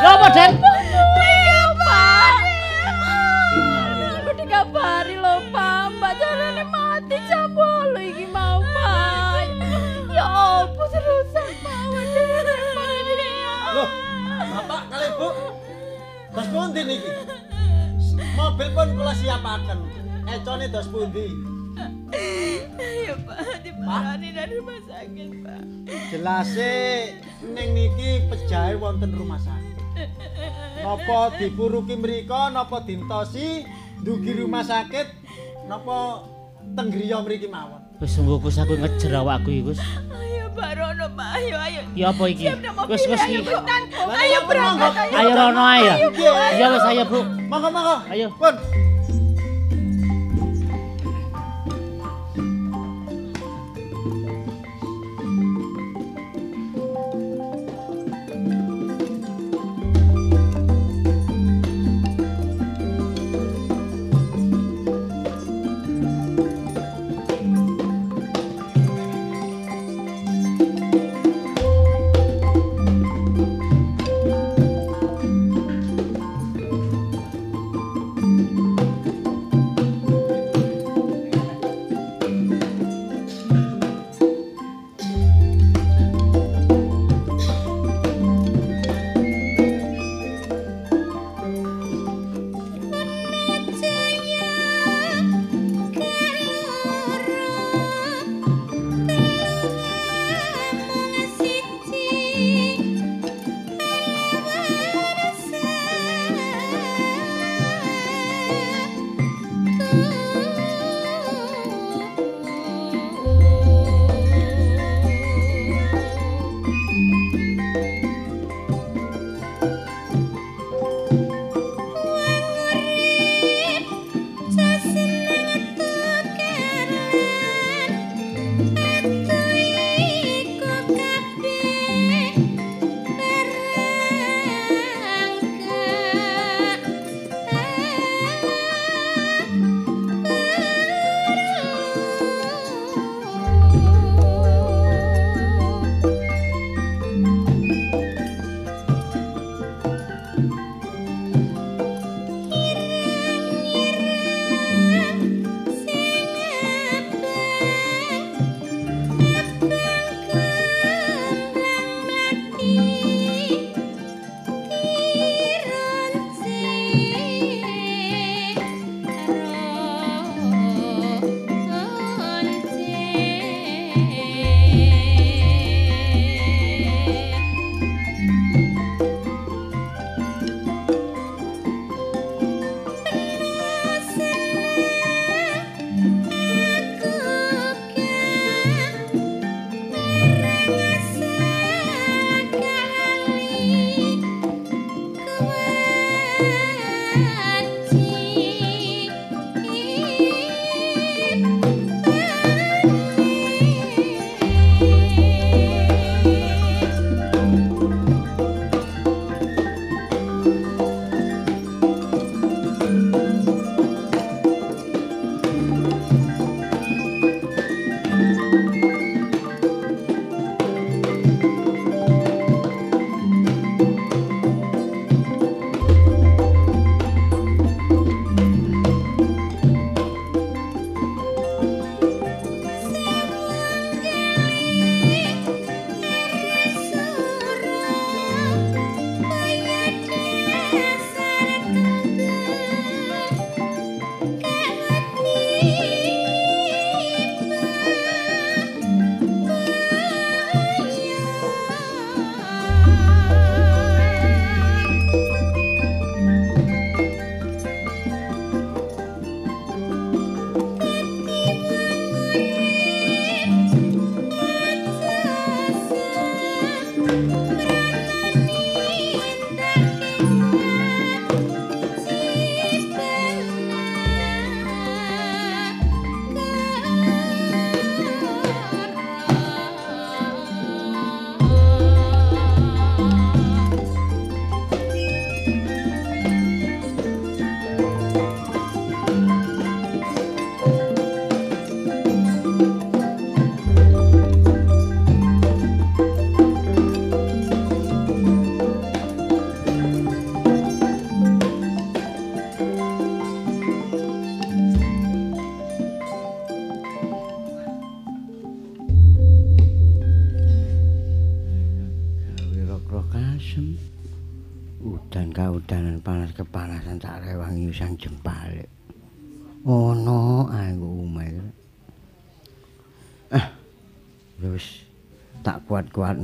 Ya apa, Den? Pundi niki? Mobil pun kula siapaken. Econe dos pundi? Ya Pak diparani dari rumah sakit Pak Jelase ning niki pejahe wonten rumah sakit. Napa dipuruki mriko, napa dintosi ndugi rumah sakit, napa tenggriya mriki mawon. Wis sungguh Gus aku ngejer awakku iki, Gus. Ayo Pak Rono Pak ayo ayo Ya apa iki? Wis wis ayo iki. Ayo berangkat ayo Ayo rono ayo. Ya wis ayo, Bu. Monggo monggo. Ayo. Pun.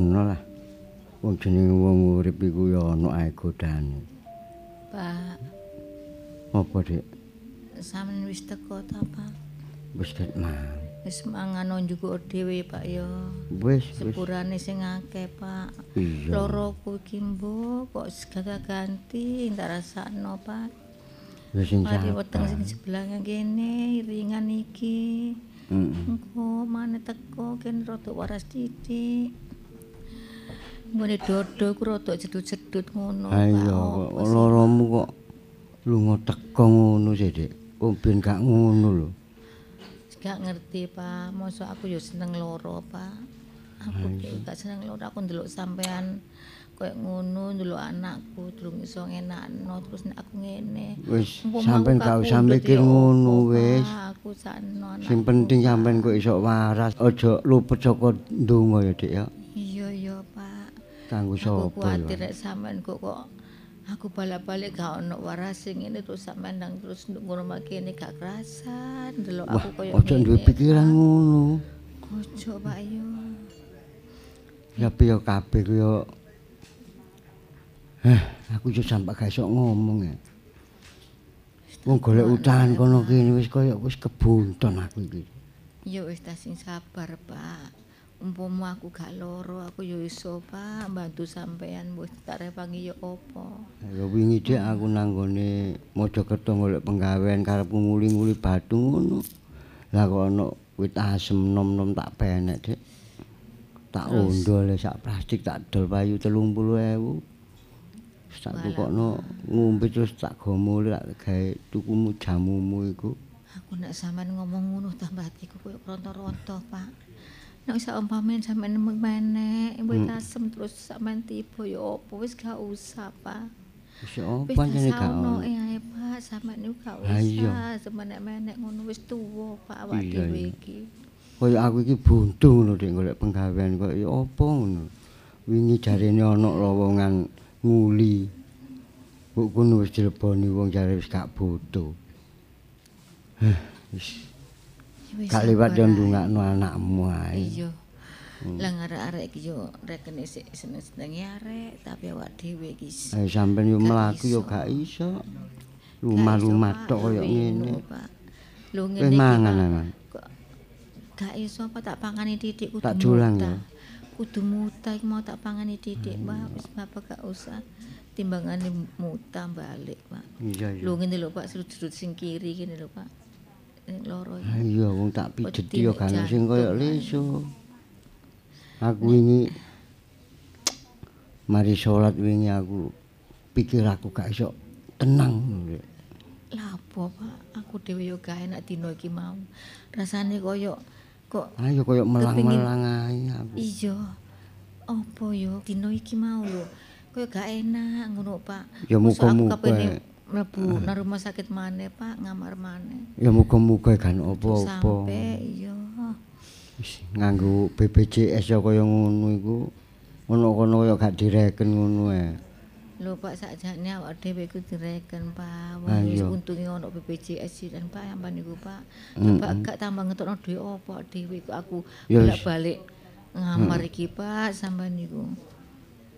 Kuat-kuatno lah. Wong jenenge wong urip iku ya ono ae godane. Pak, Apa, Dik? sampeyan wis teko ta, Pak? Wis ket mang. Wis mangan njugo dhewe, Pak ya. Wis, wis. Sepurane sing akeh, Pak. Iya. Loroku iki mbok kok segala ganti tak rasakno, Pak. Ya sing Mari weteng sing sebelah kene ringan iki. Heeh. Engko maneh teko kene rada waras titik. Mbone dodo ku rada jedut-jedut ngono. Ha Pak. iya Apa kok loromu kok lunga teko ngono sih, Dik. Kok ben gak ngono lho. Gak ngerti, Pak. Mosok aku ya seneng loro, Pak. Aku ki gak seneng loro, aku ndelok sampean koyo ngono, ndelok anakku durung iso ngenakno terus nek aku ngene. Wis sampean gak usah mikir ngono wis. Aku sakno. Sing penting sampean kok iso waras, aja luput saka ndonga ya, Dik ya. Kanggo Aku sapa kuwatir ya? nek sampean kok kok aku balik-balik gak ono waras sing ngene terus sampean ndang terus ngono makene gak kerasan ndelok Wah, aku koyo aja duwe pikiran ngono. Ojo, Pak yo. Ya piye kabeh ku yo Heh, aku yo sampe gak iso ngomong ya. Wong golek utahan kono kene wis kaya wis kebunton aku iki. Ya wis ta sing sabar, Pak. Umpama aku gak loro, aku yo iso, Pak, bantu sampean wis tak repangi yo opo. Ya wingi dik aku nanggone Mojokerto golek penggawean karepku nguli-nguli batu ngono. Lah kok ana wit asem nom-nom tak penek, Dik. Tak Terus? ondol sak plastik tak dol payu 30.000. Wis tak tukokno ngombe terus tak gomol tak gawe tukumu jamumu iku. Aku nek sampean ngomong ngono tambah atiku koyo ronto-ronto, Pak. Nek wis umpamane sampean menek, wis Hmm. asem terus sampean tiba yo opo wis gak usah, Pak. Wis apa jane gak ono ae, Pak, sampean niku gak usah. Semenek-menek ngono wis tuwa, Pak, awak dhewe iki. Kaya aku iki buntu ngono dik golek penggawean kok ya apa ngono. Wingi jarene ana lowongan nguli. Kono wis dileboni wong jare wis gak butuh. Heh, Ya wis gak liwat yo sabar ae. ndongakno anakmu ae. Iya. Hmm. Lah arek-arek iki yo rekene sik seneng-seneng arek, tapi awak dhewe iki Ayo sampean yo mlaku yo gak iso. Lumah-lumah Pak, tok koyo ngene. lho, ngene iki, mangan aman. Kok gak iso apa tak pangani titik kudu Tak muta. ya. Kudu muta iki mau tak pangani titik, Pak. Wis bapak gak usah timbangane muta balik, Pak. Iya iya. Lho ngene lho, Pak, sudut-sudut sing kiri gini lho, Pak. Ning loro iki. Ha iya wong tak pijeti yo gak ono sing koyo leso. Aku ini mari salat wingi aku pikir aku gak iso tenang. Lah apa, Pak? Aku dhewe yo gak enak dina iki mau. Rasane koyo kok Ayo koyo Kepengin- melang-melang ae aku. Iya. Apa yo dina iki mau lho. Koyo gak enak ngono, Pak. Ya muga-muga. Mlebu nang rumah sakit maneh, Pak, ngamar maneh. Ya muga-muga Terus apa-apa. Sampe iya. Wis nganggo BPJS ya kaya ngono iku. Ono kono kaya gak direken ngono ae. Lho Pak sakjane awak dhewe iku direken, Pak. Ah, wis untunge ono BPJS sih dan Pak sampean niku, Pak. Coba gak tambah ngetokno dhuwit apa dhewe iku aku Ya bolak-balik ngamar iki, Pak, sampean niku.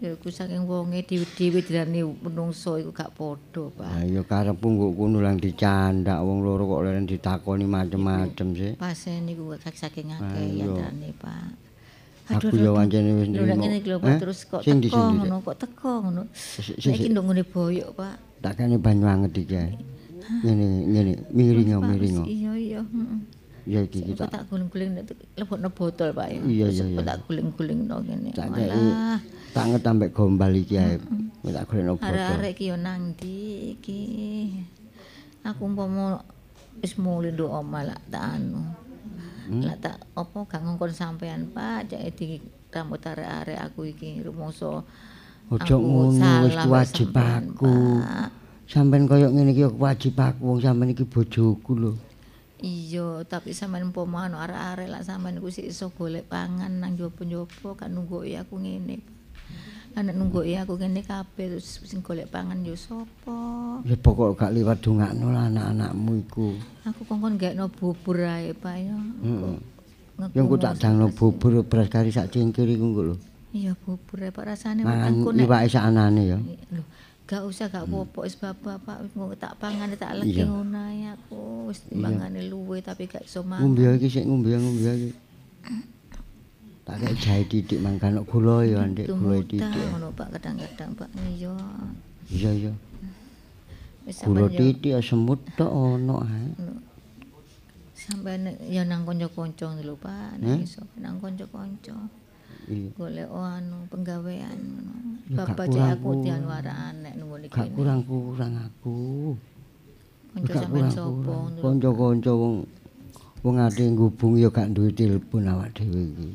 Ya iku saking wonge dhewe-dhewe dirani menungso iku gak padha, Pak. Lah ya karepku nggo kono lang dicandak wong loro kok leren ditakoni macem-macem sih. Pasen niku gak saking akeh iya. yandrane, Pak. Aku ya wancane wis nrimo. ngene iki lho? Pak, terus kok Sing teko ngono, kok teko ngono. Si- Nek iki si- ndok ngene boyok, Pak. Tak kene banyu anget iki. Ngene ngene miringo miringo. Iya, iya, heeh. Ya iki kita tak guling-guling nek lebokno botol, Pak ya. Iya, iya, iya. tak guling-gulingno ngene. tak kei Walah, tak nget ambek gombal iki ae. Tak golekno botol. arek-arek iki yo nang ndi iki. Aku umpama wis muli nduk omah lak tak anu. Hmm? Lak tak apa gak ngongkon sampean, Pak, jake di rambut arek-arek aku iki rumangsa Ojo ngono wis wajib sampean, aku. Pak. Sampeyan koyo ngene iki yo wajib aku wong sampeyan iki bojoku lho. Iya, tapi sampean umpama anu arek-arek lak sampean iku sik iso golek pangan nang jopo-jopo kan nunggu aku ngene. Anak nunggu ya aku kene kabeh terus sing golek pangan yo sapa? Ya pokok gak liwat dongakno lah anak-anakmu iku. Aku kongkon gakno bubur ae, Pak ya. Heeh. Yang ku tak dangno bubur beras kari sak cengkir iku lho. Iya bubur ae Pak rasane Mangan iwake sak anane ya. Lho, gak usah gak apa-apa wis bapak wis mau tak pangan tak legi Iya. ngono ae aku wis timbangane luwe tapi gak iso Ngombe mangan. iki sik ngombe ngombe iki. Tak kek jahe titik mangkan gula ya ndek gula titik. ngono Pak kadang-kadang Pak iya. Iya iya. Gula titik semut tok ono ae. sampean ya nang kanca-kanca lho Pak, Hmm? nek iso nang kanca-kanca. Golek oh, anu penggawean ngono. Bapak cek aku kurang-kurang. dianwaraan nek nunggu iki. Gak kurang-kurang aku. Kanca Gak sampean sapa? Kanca-kanca wong wong ate ngubung ya gak duwe telepon awak dhewe iki.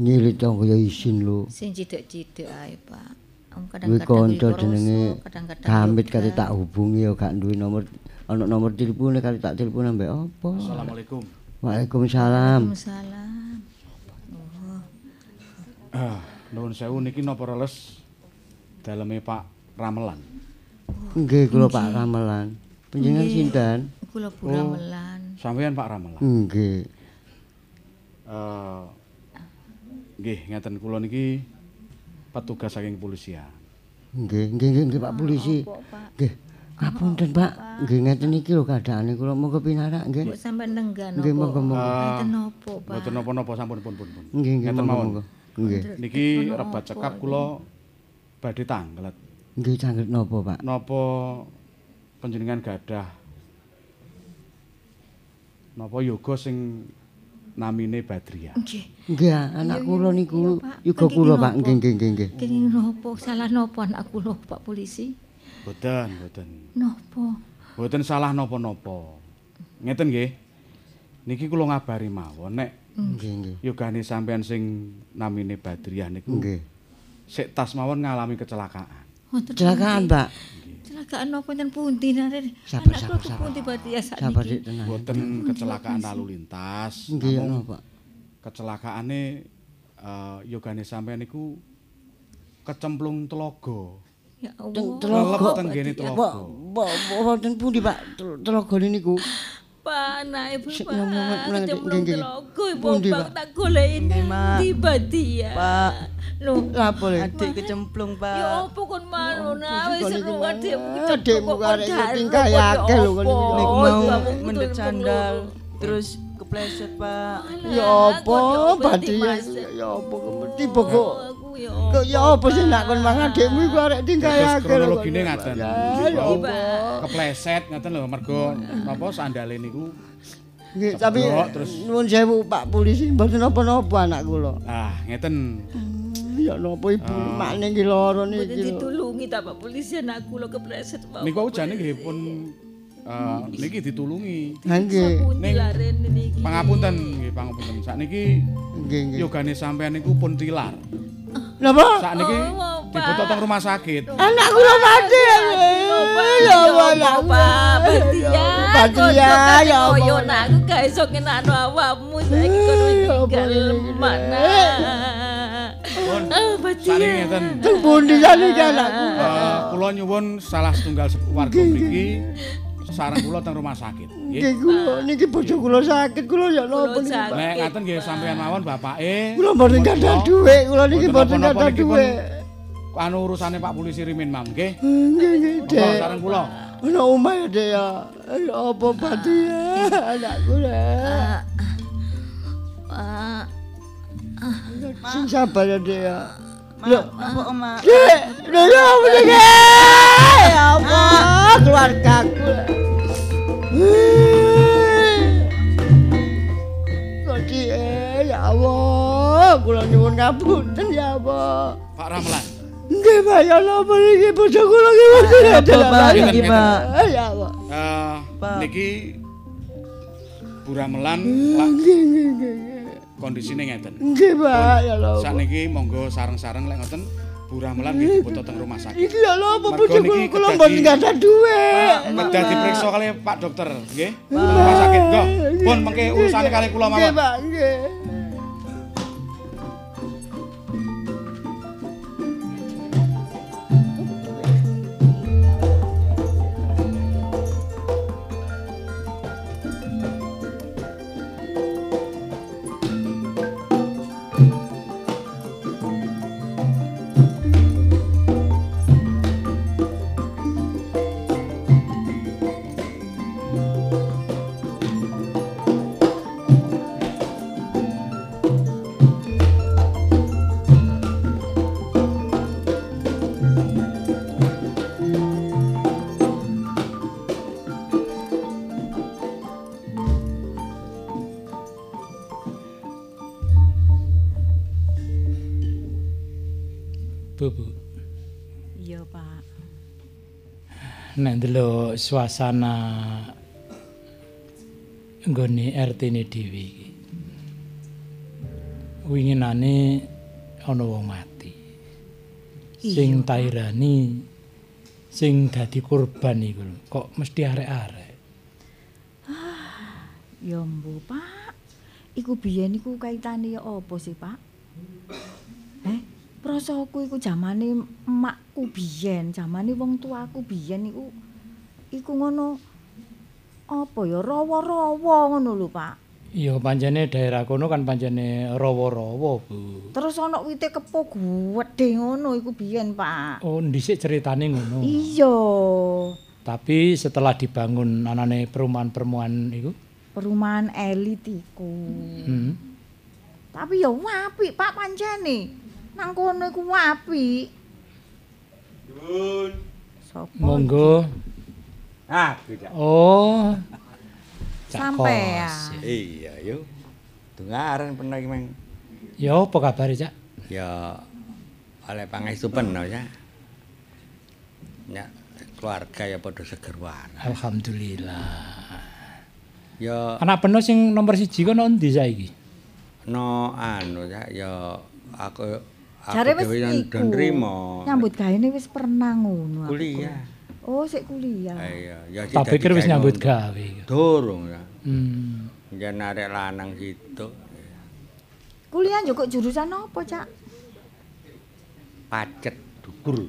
Nyirit tangga ya isin lho. Sing cidik-cidik ae, Pak. Om kadang-kadang kanca yo jenenge yo kate tak hubungi ya gak duwe nomor ana nomor telepone kate tak telepon ambek apa. Assalamualaikum. Waalaikumsalam. Waalaikumsalam. Ah, nuwun sewu niki napa reles daleme Pak Ramelan. Nggih kula Pak Ramelan. Panjenengan sinten? Kula Buramelan. Sampeyan Pak Ramelan. Nggih. Eh nggih ngeten kula niki petugas saking kepolisian. Nggih, nggih, nggih, nggih Pak Polisi. Nggih. Ngapunten Pak, nggih ngeten iki lho keadaane kula monggo pinarak nggih. Mbok sampean nenggan Nggih, apa? monggo-monggo. Enten nopo, Pak? Mboten napa-napa sampun pun pun pun. Nggih, nggih, Ngeten monggo-monggo. Nggih. Niki rebat cekap kula badhe tanglet. Nggih cangket napa Pak? Napa panjenengan gadah napa yoga sing namine Badriah. Nggih. Nggih, anak kula niku Nggih, kula napa? Pak. Nggih, nggih, nggih, nggih. Kene nopo? Salah nopo anak kula, Pak Polisi? Boten, boten. Nopo? Boten salah napa-napa. Ngeten nggih. Niki kula ngabari mawon nek Nggih, nggih. yogane sampean sing namine Badriah niku Nggih. sik tas mawon ngalami kecelakaan. Wonten Kecelakaan? Pak. Kecelakaan nopo enten pundi nare? Sabar, Anak sabar, sabar. pundi berarti ya sakniki? Sabar Dik tenang. Boten kecelakaan lalu lintas. Nggih, namung napa? Kecelakaane eh yogane sampean niku kecemplung telaga. Ya Teng Allah. Telaga. tenggene Pak, telaga. Pak, wonten pundi Pak tel- telagane niku? Pak, anake Sik, Bapak. ngomong, ngomong, ngomong, Kecemplung telaga, Bapak Pak? tak goleki Mak. tiba dia. Pak. Lho, Lapo le? Adik kecemplung, Pak. ya apa kon manuna wis kok seru adikmu Mak. kecemplung Adikmu darah, tingkah kok ya akeh lho, kon apa? niku. Nek mau mendek sandal terus kepleset, Pak. Ya apa? Badriah ya apa tiba kok Aku ya kok ya apa sih nak kon mang adikmu iku arek tingkah akeh lho. kronologine ngaten. Ya ya apa? Kepleset ngaten lho mergo napa sandale niku Nggih, tapi nuwun sewu Pak Polisi mboten napa-napa anak kula. ah ngeten. Ya napa ibu makne iki lara Mboten niki. lho. ditulungi ta Pak polisi anakku lho kepleset Pak. Niku ujane nggih pun eh, niki ditulungi. Ha nggih. Ning- larene niki. Pangapunten nggih pangapunten. Sakniki Nggih nggih. yogane sampean niku pun tilar. Napa? Sakniki Oh, dibutuh teng rumah sakit. Anak kula mati. Ya Allah, Badia, ya? Koyo aku gak iso ngenakno awakmu saiki kono Ya apa tinggal ini? mana. Ah, ngeten. Teng pundi sakniki anakku? Eh, kula nyuwun salah setunggal warga mriki sareng kula teng rumah sakit. Nggih. Nggih kula niki bojo kula sakit kula ya napa niki. Nek ngaten nggih sampeyan mawon bapake. Kula mboten gadah dhuwit, kula niki mboten gadah dhuwit. Anu urusane Pak Polisi Rimin Mam nggih. Nggih nggih, Monggo Dek. sareng kula. Ana omah ya, Dek ya. Ya apa pati ya anakku ya. Ah, Sing sabar ya, Dek ya. Mak, apa Oma? Ya apa Dek? Ya Allah, keluargaku. Kok eh, ya Allah, kula nyuwun ngapunten ya Allah. Pak Ramlan. Nggih, Pak, ya napa niki bojo kula ki mboten ada Apa, Pak? Iki. Pak. Ya Allah. Eh Pak. niki Bu Nggih, lak nggih, nggih, nggih. kondisine ngeten. Nggih, Pak, ya Allah. Sakniki monggo sareng-sareng lek ngoten Bu Ramelan nggih dibutuh teng rumah sakit. Iki ya napa Mergo bojo kula mboten gadah dhuwit. Kedah diperiksa kali Pak dokter, nggih. Rumah sakit, Go. Pun mengke urusane kali kula Nggih, mawon. Pak, nggih. Ndelok suasana nggone RT-ne dhewe iki. Winginane ana wong mati. Sing tairani sing dadi korban iku. Kok mesti arek-arek. Ya mbo, Pak. Iku biyen iku kaitane ya apa sih, Pak? Eh, prasaku iku zamane emakku biyen, zamane wong tuaku biyen iku iku ngono apa ya rawa-rawa ngono lho, Pak. Ya pancene daerah kono kan pancene rawa-rawa, Bu. Terus ana wite kepo gedhe ngono iku biyen, Pak. Oh, dhisik ceritane ngono. Iya. Tapi setelah dibangun anane perumahan-perumahan iku, Perumahan elit iku. hmm. Tapi ya apik, Pak pancene. Nang kono iku apik. Dun. Sopo? monggo. Ah, tidak. Oh. [laughs] Cak Sampean. Kos. Iya, yo. Dengaran pernah iki, Mang. Ya apa kabar, Cak? Ya oleh pangestu peno ya. Ya keluarga ya padha seger wae. Alhamdulillah. Ya Anak peno sing nomor siji kono endi saiki? no anu ya ya aku aku Jare wis dhewe yang iku. nrimo. Nyambut gaene wis pernah ngono. aku. kuliah. Oh, sik kuliah. Iya, ya Tak pikir wis nyambut gawe. Durung ya. Hmm. Yen arek lanang situ Kuliah yo kok jurusan apa, Cak? pacet dukur.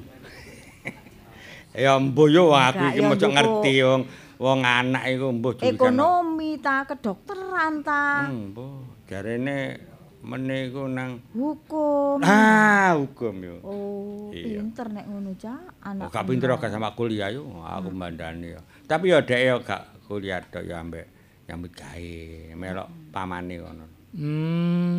[laughs] ya mbuh yo aku iki ya mosok mbuh ngerti wong wong anak iku mbuh jurusan. Ekonomi ta, kedokteran ta, Hmm, mbuh jarene meneh iku nang hukum. ah hukum yo. Oh, Iya. pinter nek ngono, Cak. Anak. Oh, gak pinter gak sama kuliah yo, aku mbandani yo. Tapi yo dhek yo gak kuliah tok yo ambek nyambut gawe, melok pamane ngono. Hmm.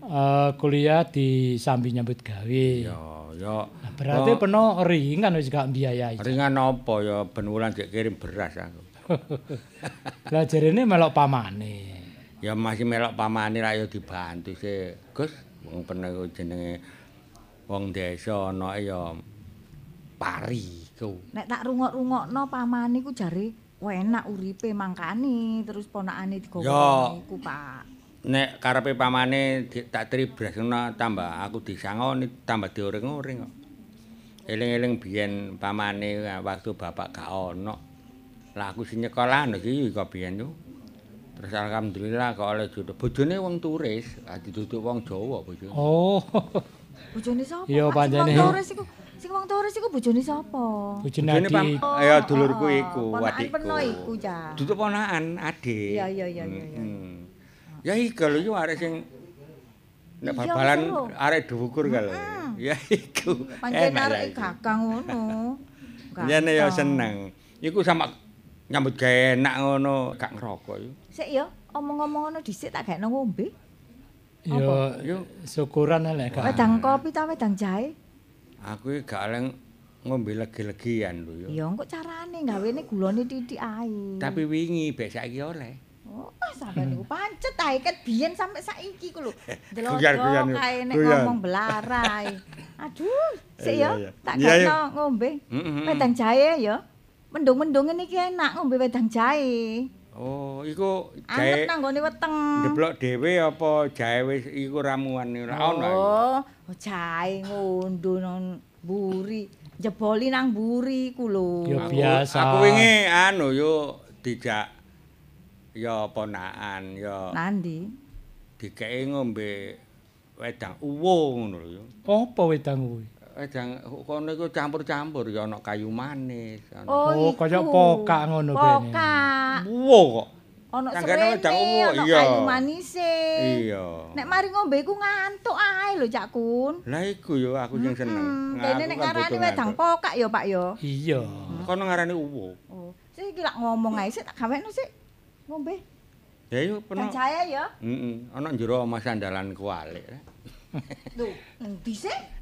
eh, kuliah di sambi nyambut gawe. Yo, yo. Nah, berarti peno ringan wis gak biayai. Ringan apa ya ben wulan kirim beras aku. [laughs] Lah jarene melok pamane. Ya masih melok pamane ra yo dibantu sih. Gus, wong pernah iku jenenge wong desa ana ya pari ku. Nek tak rungok-rungokno pamane ku jare enak uripe mangkani terus ponakane digowo iku, Pak. Nek karepe pamane tak tribras ngono tambah aku disangoni tambah dioring-oring kok. Eling-eling biyen pamane waktu bapak gak ono. Lah aku sing nyekolahan iki kok biyen yo. Terus alhamdulillah kok oleh jodoh. Bojone wong turis, adi duduk wong Jawa bojone. Oh. Bojone sapa? Iya, pancene. wong Torres iku, sing wong Torres iku bojone sapa? Bojone Bojone pam adik. ya dulurku iku, Ponakan adikku. peno iku, Cak. Duduk ponakan adik. Iya, iya, iya, iya, iya. Mm-mm. Ya iku lho yo arek sing nek bal-balan seru. arek dhuwur kalau. Ya iku. Pancen arek ya iku. gagang ngono. Jane ya Ganteng. seneng. Iku sama nyambut gawe enak ngono, gak ngerokok yo. Sik ya, omong-omong ngono dhisik tak gakno ngombe. Yo Yo syukuran lek gak. Wedang kopi ta wedang jahe? aku iki gak oleh ngombe legi-legian lho yo. Ya engko carane gawene gulane titik ae. Tapi wingi bek saiki oleh. Oh, sampean niku pancet ae ket biyen sampe saiki ku lho. [laughs] Guyan-guyan, Delok kae nek guyan. ngomong belarai. Aduh, sik iya. tak gakno ngombe. Wedang jahe ya. Mendung-mendung iki enak ngombe wedang jahe. Oh, iku Anget jahe nang gone weteng. Deblok dhewe apa jahe wis iku ramuan ora ono. Oh, oh jahe ngunduh nang buri. Jeboli nang buri ku lho. Ya biasa. Aku wingi anu yo dijak ya ponakan ya Nandi? dikeki ngombe wedang uwo ngono lho. Apa wedang kuwi? Wedang kono iku campur-campur ya ana kayu manis. ana- Oh, iku. kaya pokak ngono bene. Pokak. Uwo kok. Tanggane serene, wedang uwo, kayu manise. Iya. Nek mari ngombe iku ngantuk ae lho Cak Kun. Lah iku yo aku sing seneng. Hmm, Nah, kene nek ngarani wedang pokak ya Pak ya. Iya. Kono ngarani uwo. Oh, sik iki lak ngomong ae sik tak gawekno sik. Ngombe. Ya yo peno. Percaya ya. Heeh, ana njero omah sandalan kualik. Lho, endi sik?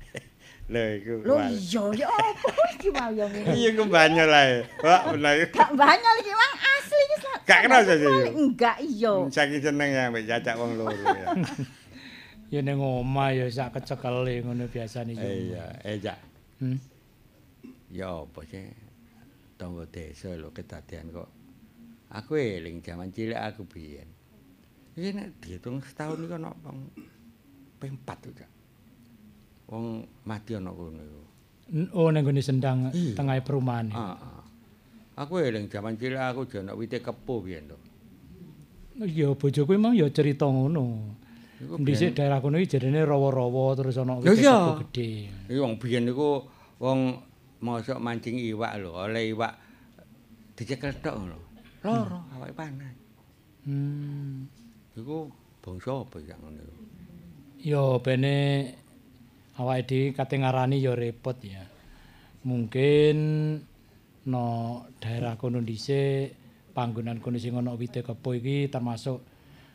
Lha iku. Lho iya ya apa iki mau ya ngene. Iya ku banyol ae. Wah, bener. Gak banyak iki Mang asli iki. Gak kenal ya? Enggak iya. Saking seneng ya mbek jajak wong loro ya. Ya ning omah ya sak kecekele ngono biasane yo. Iya, jak. Hmm. Ya apa sih? tangga desa lho kedadean kok. Aku eling jaman cilik aku biyen. Iki nek diitung setahun iki ana wong ping 4 to, Cak. Wong mati ana kono iku. Oh ning gone sendang tengah perumahan. Heeh. Aku eling jaman cilik aku jono wite kepo biyen to. Iya bojoku emang ya cerita ngono. Dhisik daerah kono iki jarene rawa-rawa terus ana Ya wit kepo gedhe. Iki wong biyen niku wong mosok mancing iwak lho, oleh iwak dicekel tok lho. Loro awake panas. Hmm. Iku bangsa apa ya ngono iku? Ya bene awake dhewe kate ngarani ya repot ya. Mungkin no daerah kono dhisik panggonan kono sing ana wite kepo iki termasuk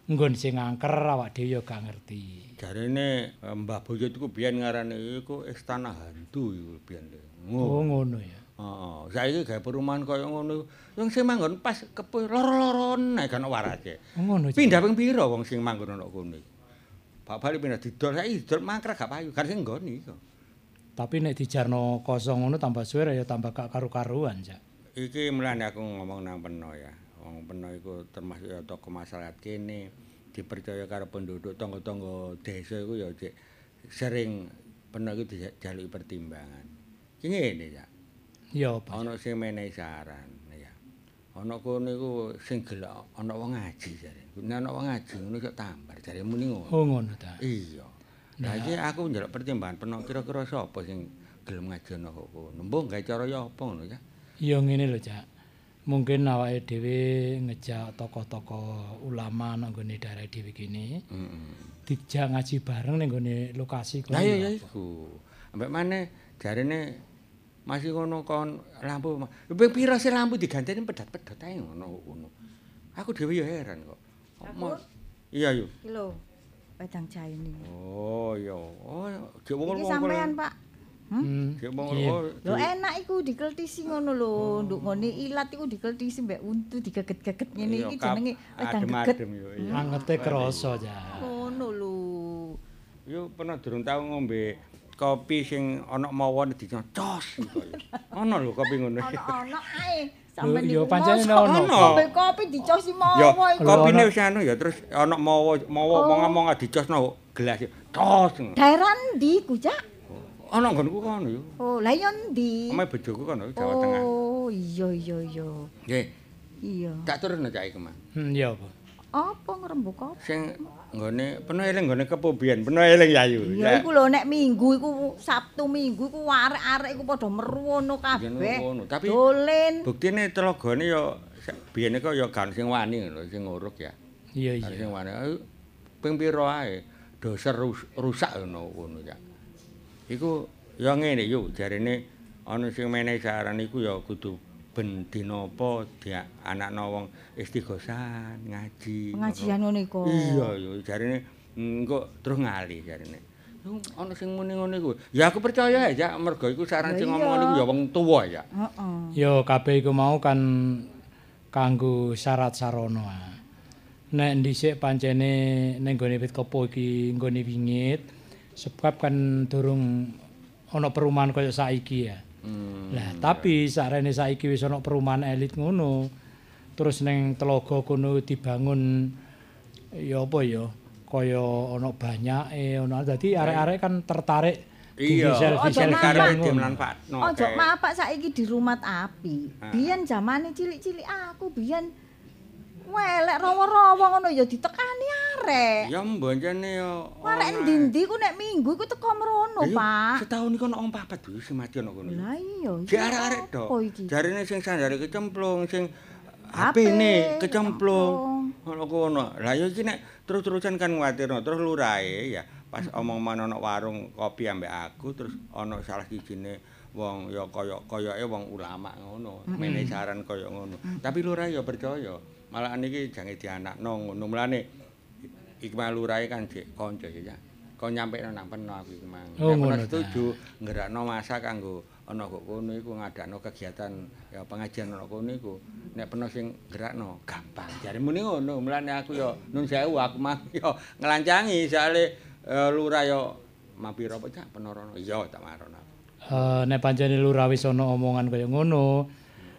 nggon sing angker awak dhewe ya gak ngerti. Jarene eh, Mbah Boyo iku biyen ngarane iku istana hantu iku biyen. Oh ngono ya. Heeh, saiki gawe perumahan kaya ngono. Wong sing manggon pas kepo loro-loron nek gak ono warase. Oh, ngono. Pindah ping pira wong sing manggon ana kono iku? Pak bali pindah didol, saiki didol mangkrek gak payu, gak sing nggoni iku. Tapi nek dijarno kosong ngono tambah suwe ya tambah gak karu-karuan, Cak. Iki mulane aku ngomong nang peno ya. Wong peno iku termasuk ya tokoh masyarakat kene dipercaya karo penduduk tangga-tangga desa iku ya cek sering peno iku dijaluki pertimbangan. Ki ngene ya. Ya apa? Ana sing menehi saran ya. Ana kono iku sing gelek ana wong ngaji jare. Nek ana wong ngaji ngono kok tambar jare muni ngono. Oh ngono ta. Iya. Lah iki aku njaluk pertimbangan peno kira-kira sapa sing gelem ngaji ana kok kono. Mbok gawe cara ya apa ngono ya. Ya ngene lho, Cak. Mungkin awake dhewe ngejak tokoh-tokoh ulama nang gone daerah dhewe kene. Heeh. Dijak ngaji bareng ning gone lokasi kono. Lah iya ya iku. Ambek maneh jarene masih ngono kon lampu. Ping pira sih lampu diganteni pedat-pedat ae ngono ngono. Aku dhewe ya heran kok. Ma- Iya yo. Iki lho, wedang jaine. Oh iya. Oh jek wong Iki sampean, Pak. Hmm. Jek wong. Lho enak iku dikeltisi ngono lho, nduk ngene ilat iku dikeltisi mbek untu digeget-geget ngene iki jenenge wedang geget. Angete krasa, Cak. Ngono lho. Yo pernah durung tau ngombe kopi sing ana mawon dicocos. Ana lho kopi ngono. Ono-ono ae. Sampeyan iya, pancene mosok ono. kopi dicosi Ya, mawa iku. kopine wis anu ya terus ana mawa mawa Oh. ngomong dicosno gelas tos. Daerah ndi ku, Cak? Ana nggonku kono yo. Oh, lah iya ndi? Omahe bojoku kono Jawa Tengah. Oh, iya iya iya. Nggih, Iya. tak turun cak iku, Mas. Hmm, ya apa? Apa ngrembug kopi? Sing nggone penuh eling nggone kepo biyen, penuh eling yayu. Ya iku lho nek Minggu iku Sabtu Minggu iku arek-arek iku padha meruwono kabeh. ngono, tapi- dolen. Buktine telagane ya sak- biyen kok ya gak sing wani ngono, sing nguruk ya. Iya iya. sing wani. Ping pira ae doser rus- rusak ngono ngono ya. Iku ya ngene yo jarene ana sing menehi saran iku ya kudu ben dina apa dia anakno wong istighosan ngaji. Pengajian ngono iku. Iya, yo jarene engko terus ngali jarene. Yo ana sing muni ngono iku. Ya aku percaya ya, mergo iku saran Ya sing ngomong niku ya wong tuwa ya. Heeh. Ya kabeh iku mau kan kanggo syarat sarana. Nek dhisik pancene ning gone wit kepo iki nggone wingit sebab kan durung ana perumahan kaya saiki ya. Hmm. Lah tapi sarene saiki wis ana perumahan elit ngono. Terus ning telaga kono dibangun ya apa ya kaya ana banyake ana dadi arek-arek kan tertarik Iya, Ojo mapak. di manfaatno. Ojo mapak saiki di rumah api. Ah. Biyen zamane cilik-cilik aku biyen welek rawa-rawa ngono ya ditekani arek. Ya mboncene ya. Arek endi-endi ku nek minggu ku teko mrono, Iya, Pak. Setahun iku ana wong papat sing mati ana kono. Lah iya. Di arek-arek iki? Jarine sing sandare kecemplung, sing HP HP-ne kecemplung. Ngono kono. Lah ya iki nek terus-terusan kan nguwatirno terus lurahe ya pas omong mana ana warung kopi ambek aku terus ana salah sijine wong ya kaya kayake wong ulama ngono, menehi saran kaya ngono. Tapi lurah ya percaya. Malah niki jange dianakno ngono. Mulane iki mah lurahe kan jek kanca ya. Kok nyampe nang peno aku iki mang. Oh, ngono setuju nggerakno masa kanggo ana kok kono iku ngadakno kegiatan ya pengajian ana kono iku. Nek peno sing gerakno gampang. Jare muni ngono. Mulane aku ya nun sewu aku mah [laughs] ya ngelancangi soalé eh, lurah ya mampir apa cak penorono. Iya tak marono. Eh nek pancene lurah wis ana omongan kaya ngono,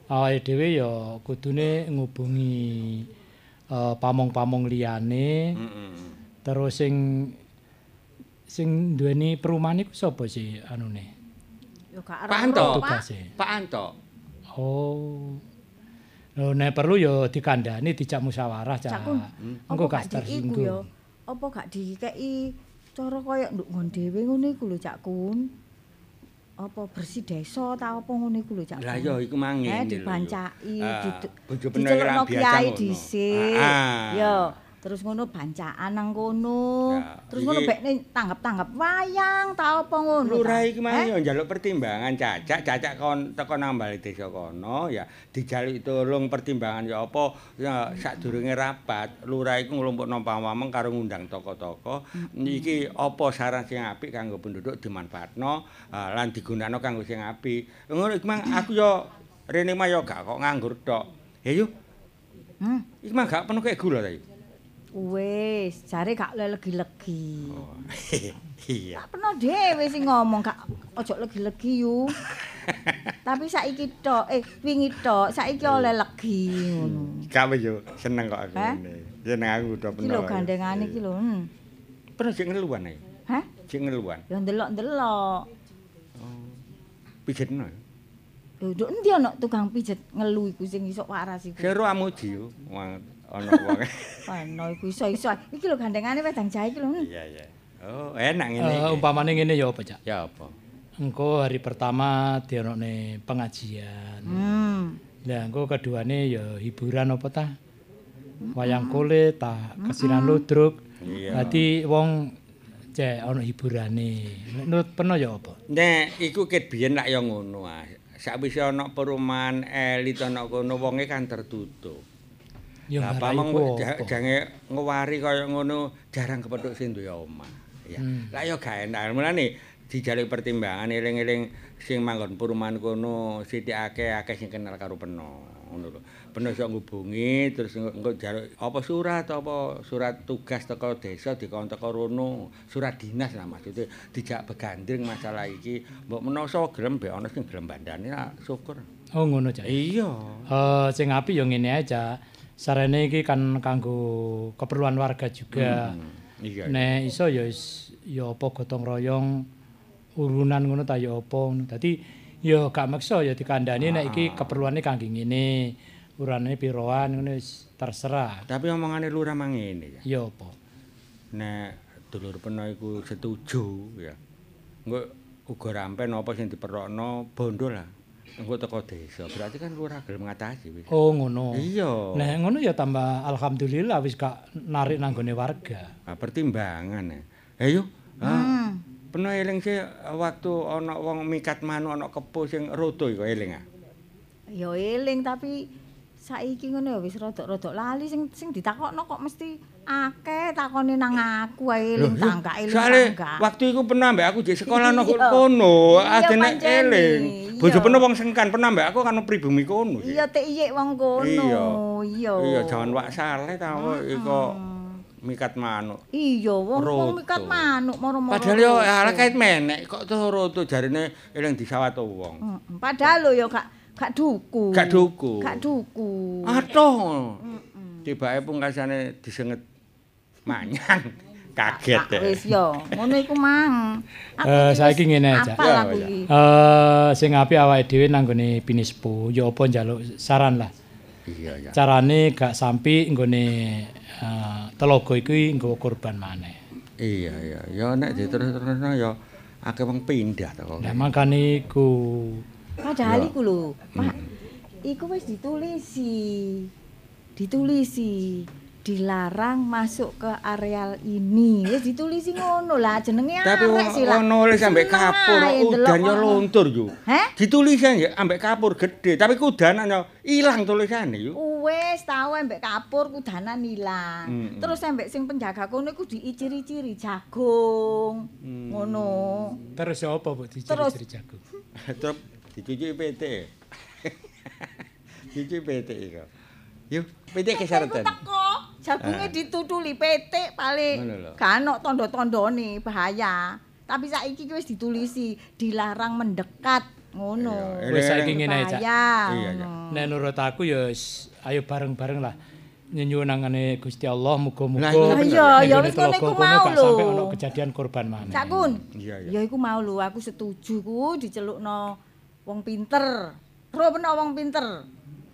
awake dhewe ya kudune ngubungi eh, pamong-pamong liyane. Terus sing sing duweni perumahan iku sapa sih anune? Yo gak Pak Anto. Pak Anto. Oh. Lho nek perlu ya dikandani dijak musyawarah. Cakun, Engko gak ya? Apa gak dikeki cara kaya nduk ngon dhewe ngono iku lho Cak Kun? Apa bersih desa ta apa ngono iku lho Cak? Lah ya iku mang Eh ngene dibancaki, Ah, biasa kiai dhisik. Ah. Terus ngono bancaan nang kono. Ya, terus ngono bekne tanggap-tanggap wayang ta apa ngono. Lurah iki mang Eh? yo njaluk pertimbangan cacak, cacak kon teko nang bali desa kono ya dijaluk tulung pertimbangan ya apa ya sadurunge rapat. Lurah iku nglumpukno pamameng karo ngundang toko-toko. Iki apa saran sing apik kanggo penduduk dimanfaatno ah, lan digunakno kanggo sing apik. Ngono iki mang aku yo rene mah yo gak kok nganggur tok. Ya yo. Hmm. Iki mang gak penuh kayak gula ta iki. Wis, jare gak legi-legi. Oh. [laughs] Iya. Tak pernah dhewe sing ngomong gak ojo legi-legi yu. [laughs] Tapi saiki tok, eh wingi tok, saiki oleh legi ngono. Gak wis yo seneng kok aku Hah? ngene. Seneng aku udah Iki penuh. lho gandengane iki lho. hmm. Pernah sing ngeluan ae. Hah? Sing ngeluan. Ya ndelok-ndelok. Pijetno. Lho nduk endi ana tukang pijet ngelu iku sing iso waras iku. Karo amuji yo. Ana wong. [laughs] Ana iku iso-iso. Iki lho gandengane wedang jahe iki lho. hmm. Iya iya. Oh, enak ngene. Eh, iki. umpamane ngene ya apa, Cak? Ya apa? Engko hari pertama dianone pengajian. Hmm. Lah engko keduane ya hiburan apa ta? Wayang kulit ta, kesiran ludruk. Iya. Dadi wong cek ana hiburane. Nek Menurut peno ya apa? Nek iku ket biyen lak ya ngono ae. Sakwise ana perumahan elit ana kono wonge kan tertutup. Ya ja- apa? jange ngewari kaya ngono jarang kepethuk sing duwe omah. Ya. Hmm. Lah ya gak enak. Mulane dijaluk pertimbangan eling-eling sing manggon perumahan kono sithik akeh sing kenal karo peno. Ngono lho. Peno iso ngubungi terus engko jaluk apa surat apa surat tugas teko desa dikon teko rono, surat dinas lah maksudnya dijak begandring masalah iki. Mbok menawa gelem be ana sing gelem bandane syukur. Oh ngono, Cak. Iya. Eh sing apik ya ngene ae, Cak. Sarene iki kan kanggo keperluan warga juga. Iya. Nek iso ya is- ya apa gotong royong urunan ngono ta ya apa. Dadi ya gak maksa ya dikandani nek iki keperluane kangge ngene. Urane piroan ngono wis terserah. Tapi omongane lurah mang ngene ya. Ya apa? nek dulur peno iku setuju ya. Engko uga rampen apa sing diperokno bondo lah. Engko teko desa. Berarti kan lurah gelem ngatasi wis. Oh ngono. Iya. Nek ngono ya tambah alhamdulillah wis gak narik nanggone warga. Nah, pertimbangan ya. Ayo. Ah. Peno eling sih waktu ana wong mikat manuk ana kepo sing roto iku eling ah. Ya eling tapi saiki ngono ya wis rodok-rodok lali sing sing ditakokno kok mesti akeh takone nang aku ae eling Loh, tangga eling tangga. waktu iku pernah mbak aku di sekolah nang kono, adene pancene. eling. Bojo pernah wong sengkan pernah mbak aku kan pribumi kono. Iya tek iyik wong kono. Iya. Iya. Iya, jangan wak saleh ta iko mikat manuk. Iya, wong wong mikat manuk moro-moro. Padahal yo ala kait menek kok tuh roto jarine eling disawat wong. Padahal lho ya gak gak duku. Gak duku. Gak duku. Atoh. Tibake pungkasane disenget manyang. Kaget deh. wis yo, ngono iku mang. Eh, iki saiki ngene aja. Apal Ya, aku ya. iki. Eh sing apik awake dhewe nanggone pinispo ya apa njaluk saran lah. Iya ya. Carane gak sampai nggone eh, telogo iki nggawa korban maneh. Iya iya. Ya nek diterus-terusno ya akeh wong pindah to kok. Lah makane iku Padahal Ya. iku lho, Pak. Iku wis ditulisi. Ditulisi. Dilarang masuk ke areal ini. Wis ditulisi ngono lah jenenge Tapi arek sih lah. ono nulis ambek kapur, ae ndelok udan yo ngono. luntur yo. Heh? Ditulisan ya ambek kapur gede, tapi kudanan yo ilang tulisane yo. Wes tau ambek kapur kudanan ilang. Mm-mm. Terus ambek sing penjaga kono iku diiciri-ciri jagung. Ngono. terus ya apa Bu diciri-ciri jagung. [laughs] Terus dicuci PT. [laughs] Dicuci PT iku. Yuk, PT kesaratan. Teko jagunge ditutuli petik paling gak ono tondo-tondone bahaya. Tapi saiki ki wis ditulisi dilarang mendekat Ngono. Wis saiki ngene ae, Cak. Bayar, Iya. Nek nurut aku ya wis ayo bareng-bareng lah. Nyenyuwun nangane Gusti Allah muga-muga. Lah, iya, ya wis iku kono mau lho. sampe ono kejadian korban maneh. Cak Kun. Iya, iya. Ya iku mau lho, aku setuju ku dicelukno wong pinter. Ro peno wong pinter.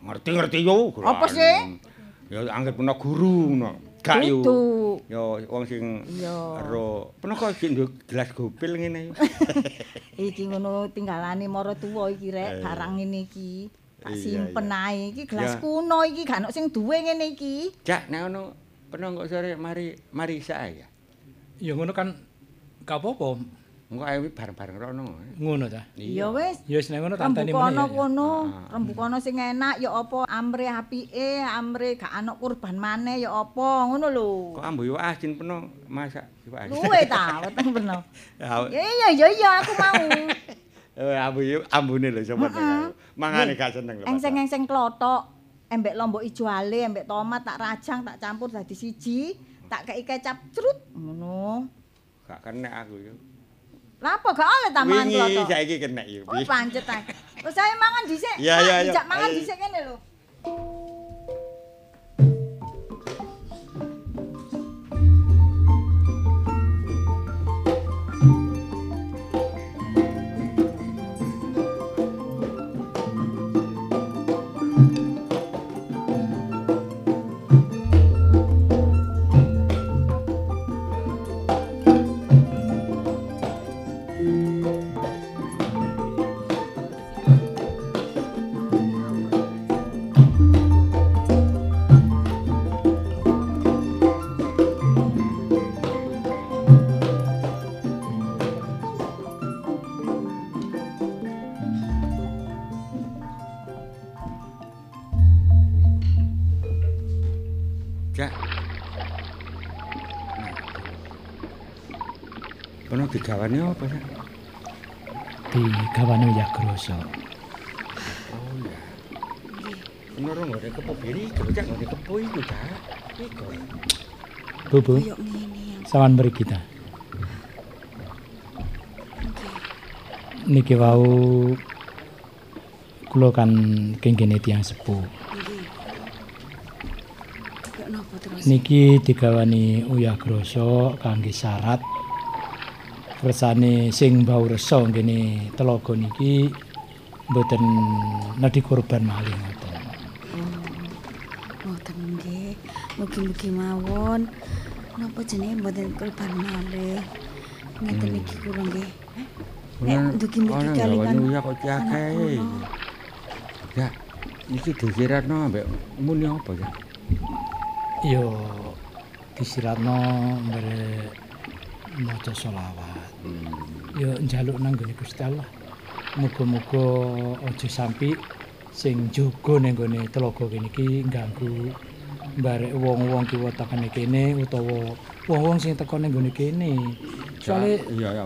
Ngerti-ngerti yo. Apa sih? Ya anggere puna guru ngono. Gak yo. Ya wong sing ero puna kok sik nduk gelas gopil ngene. [laughs] Iki ngono tinggalane mara tuwa iki rek, barang ngene iki. Tak simpen ae. Iki gelas Ya. kuno iki gak ono sing duwe ngene iki. Cak nek ono puna kok sore mari mari sak ya. Ya ngono kan gak apa-apa. Engko ae bareng-bareng rono. Ngono ta. Ya wis. Ya wis nek ngono tanteni Rembukono meneh. ya. kono, Ah. rembukono sing enak ya apa amre apike, amre gak ana kurban maneh ya apa, ngono lho. Kok ambu yo asin puna masak iwak asin. Luwe ta, weteng beno. [laughs] Ya, Ya iya ya iya aku mau. [laughs] Eh ambu yo ambune lho sapa. Mangane gak seneng lho. Engseng-engseng klothok, embek lombok ijo ale, embek tomat tak rajang, tak campur dadi siji, tak kei kecap cerut ngono. Gak kena aku yo. Lah apa gak oleh ta mangan Wingi klothok? saiki kena yo. Oh pancet ae. Wis ae mangan dhisik. Iya, iya, iya. Dijak mangan dhisik kene lho. Kono digawane apa, Cak? Digawane ya groso. Oh iya. Kono ora ngene kepo biri, Cak, ngene kepo iku, Cak. Iku. Bu, Bu. Kayak ngene ya. Sawan mari kita. Niki wau kula kan kengkene tiyang sepuh. Nggih. Kayak napa terus? Niki digawani uyah groso kangge syarat kersane sing bau resa ngene telaga niki mboten nedhi korban malih ngoten. Ngoten nggih. Mugi-mugi mawon. Napa jenenge mboten kurban malih. Ngeten iki kula nggih. Nek kok anak akeh. kula. Cak, iki disiratno ambek muni apa, Cak? Yo disiratno mbere maca selawat. Yo njaluk nang gone Gusti Allah. Muga-muga aja sampai sing jaga ning gone telaga kene iki ngganggu barek wong-wong kiwa tekane kene utawa wong-wong sing teko ning gone kene. Soale iya ya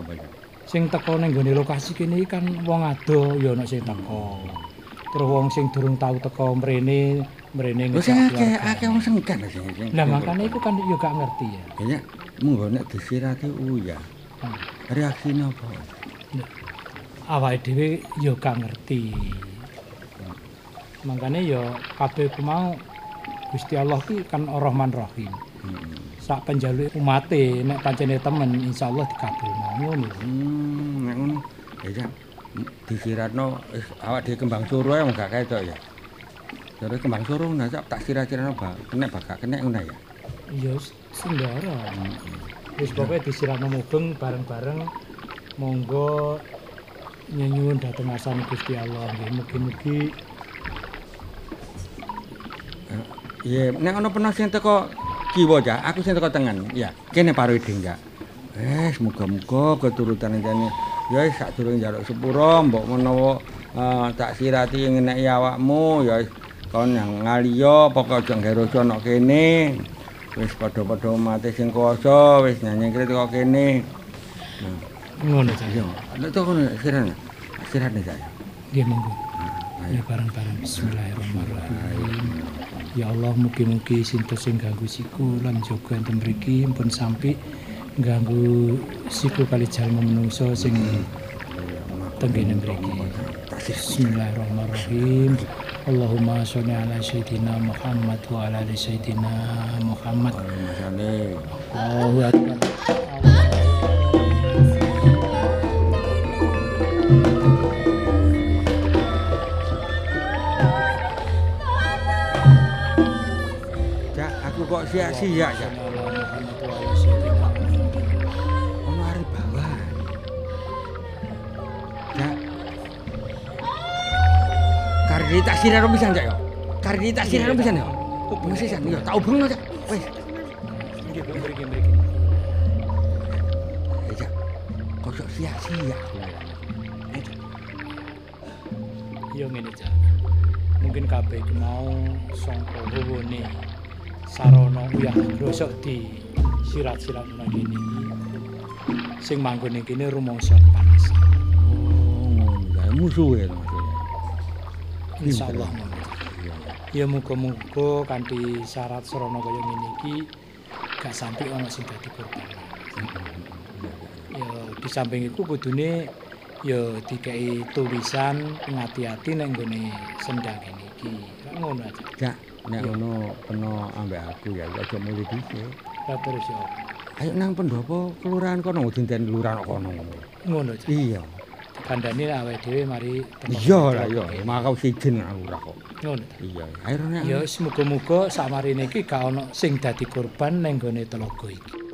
sing teko ning gone lokasi kene kan wong ado ya ana sing teko. Terus wong sing durung tau teko mrene, mrene Wis ngejak akeh akeh wong sengkan sing. Lah makane iku kan yo gak ngerti ya. Kayaknya munggo nek disirati uyah. Hmm. Reaksine apa? Awake dhewe yo gak ngerti. Makane yo kabeh ku mau Gusti Allah ki kan Ar-Rahman Rahim. Sak penjaluk umate nek pancene temen insyaallah dikabulno ngono. Hmm, nek ngono. Ya disiratno wis awak dhewe kembang suruh ae gak ketok ya. Terus kembang suruh nah Cak, tak sirat-siratno ba, kena ba gak kena ngono ya. Ya sendara. Wis pokoke disiratno mubeng bareng-bareng monggo nyenyuwun dhateng asane Gusti Allah nggih mugi-mugi Iya, nek ono pernah sing teko kiwa Cak, aku sing teko tengen. Ya, kene parweding Cak. Wes muga-muga keturutan jane ya wis sadurunge njaluk sepura mbok menawa eh, tak sirati ngeneki awakmu ya kon yang ngaliyo pokok aja nggeroso nok kene. Wis padha-padha mate sing kuwasa wis nyanyengkre teko kene. Ngono Cak. yo, nek teko sirane. Sirane Cak. Nggih monggo. Ya bareng-bareng bismillahirrahmanirrahim. Ya Allah mugi-mugi sinten sing ganggu siku lan jaga enten mriki pun sampai ganggu siku kali jalma menungso sing tenggene mriki. Bismillahirrahmanirrahim. Allahumma sholli ala sayyidina Muhammad wa ala ali sayyidina Muhammad. Allahu akbar. Jak, aku kok sia-sia ya. Kardi tak siraro pisan jak yo. Kardi tak siraro pisan yo. Hubung sisan yo, tak hubung jak. Wis. Nggih, Bu, mriki mriki. Eh, Jak. Kok sok sia-sia aku. Ya ngene, Cak. Mungkin kabeh iki mau sangka wewone sarana uyah grosok di sirat-sirat nang kene iki. Sing manggon ning kene rumangsa kepanasan. Oh, ngono. Ya musuhe to Mas. Insyaallah. Ya muga-muga kanthi syarat sarana kaya ngene iki gak sampe ana sing dadi korban. Ya di samping iku kudune ya dikei tulisan ngati-ati nek nggone sendang kene iki. Ngono aja. Jak, nek ngono kena ambek aku ya aja mulih dhisik. Terus ya. Ayo nang pendopo kelurahan kono dinten kelurahan kono. Ngono. Iya. Kandhane awake dhewe mari. Iya lah iya, makau sijin aku ra kok. Ngono. Iya, nek Ya wis muga-muga samarine iki gak ana sing dadi korban ning gone telaga iki.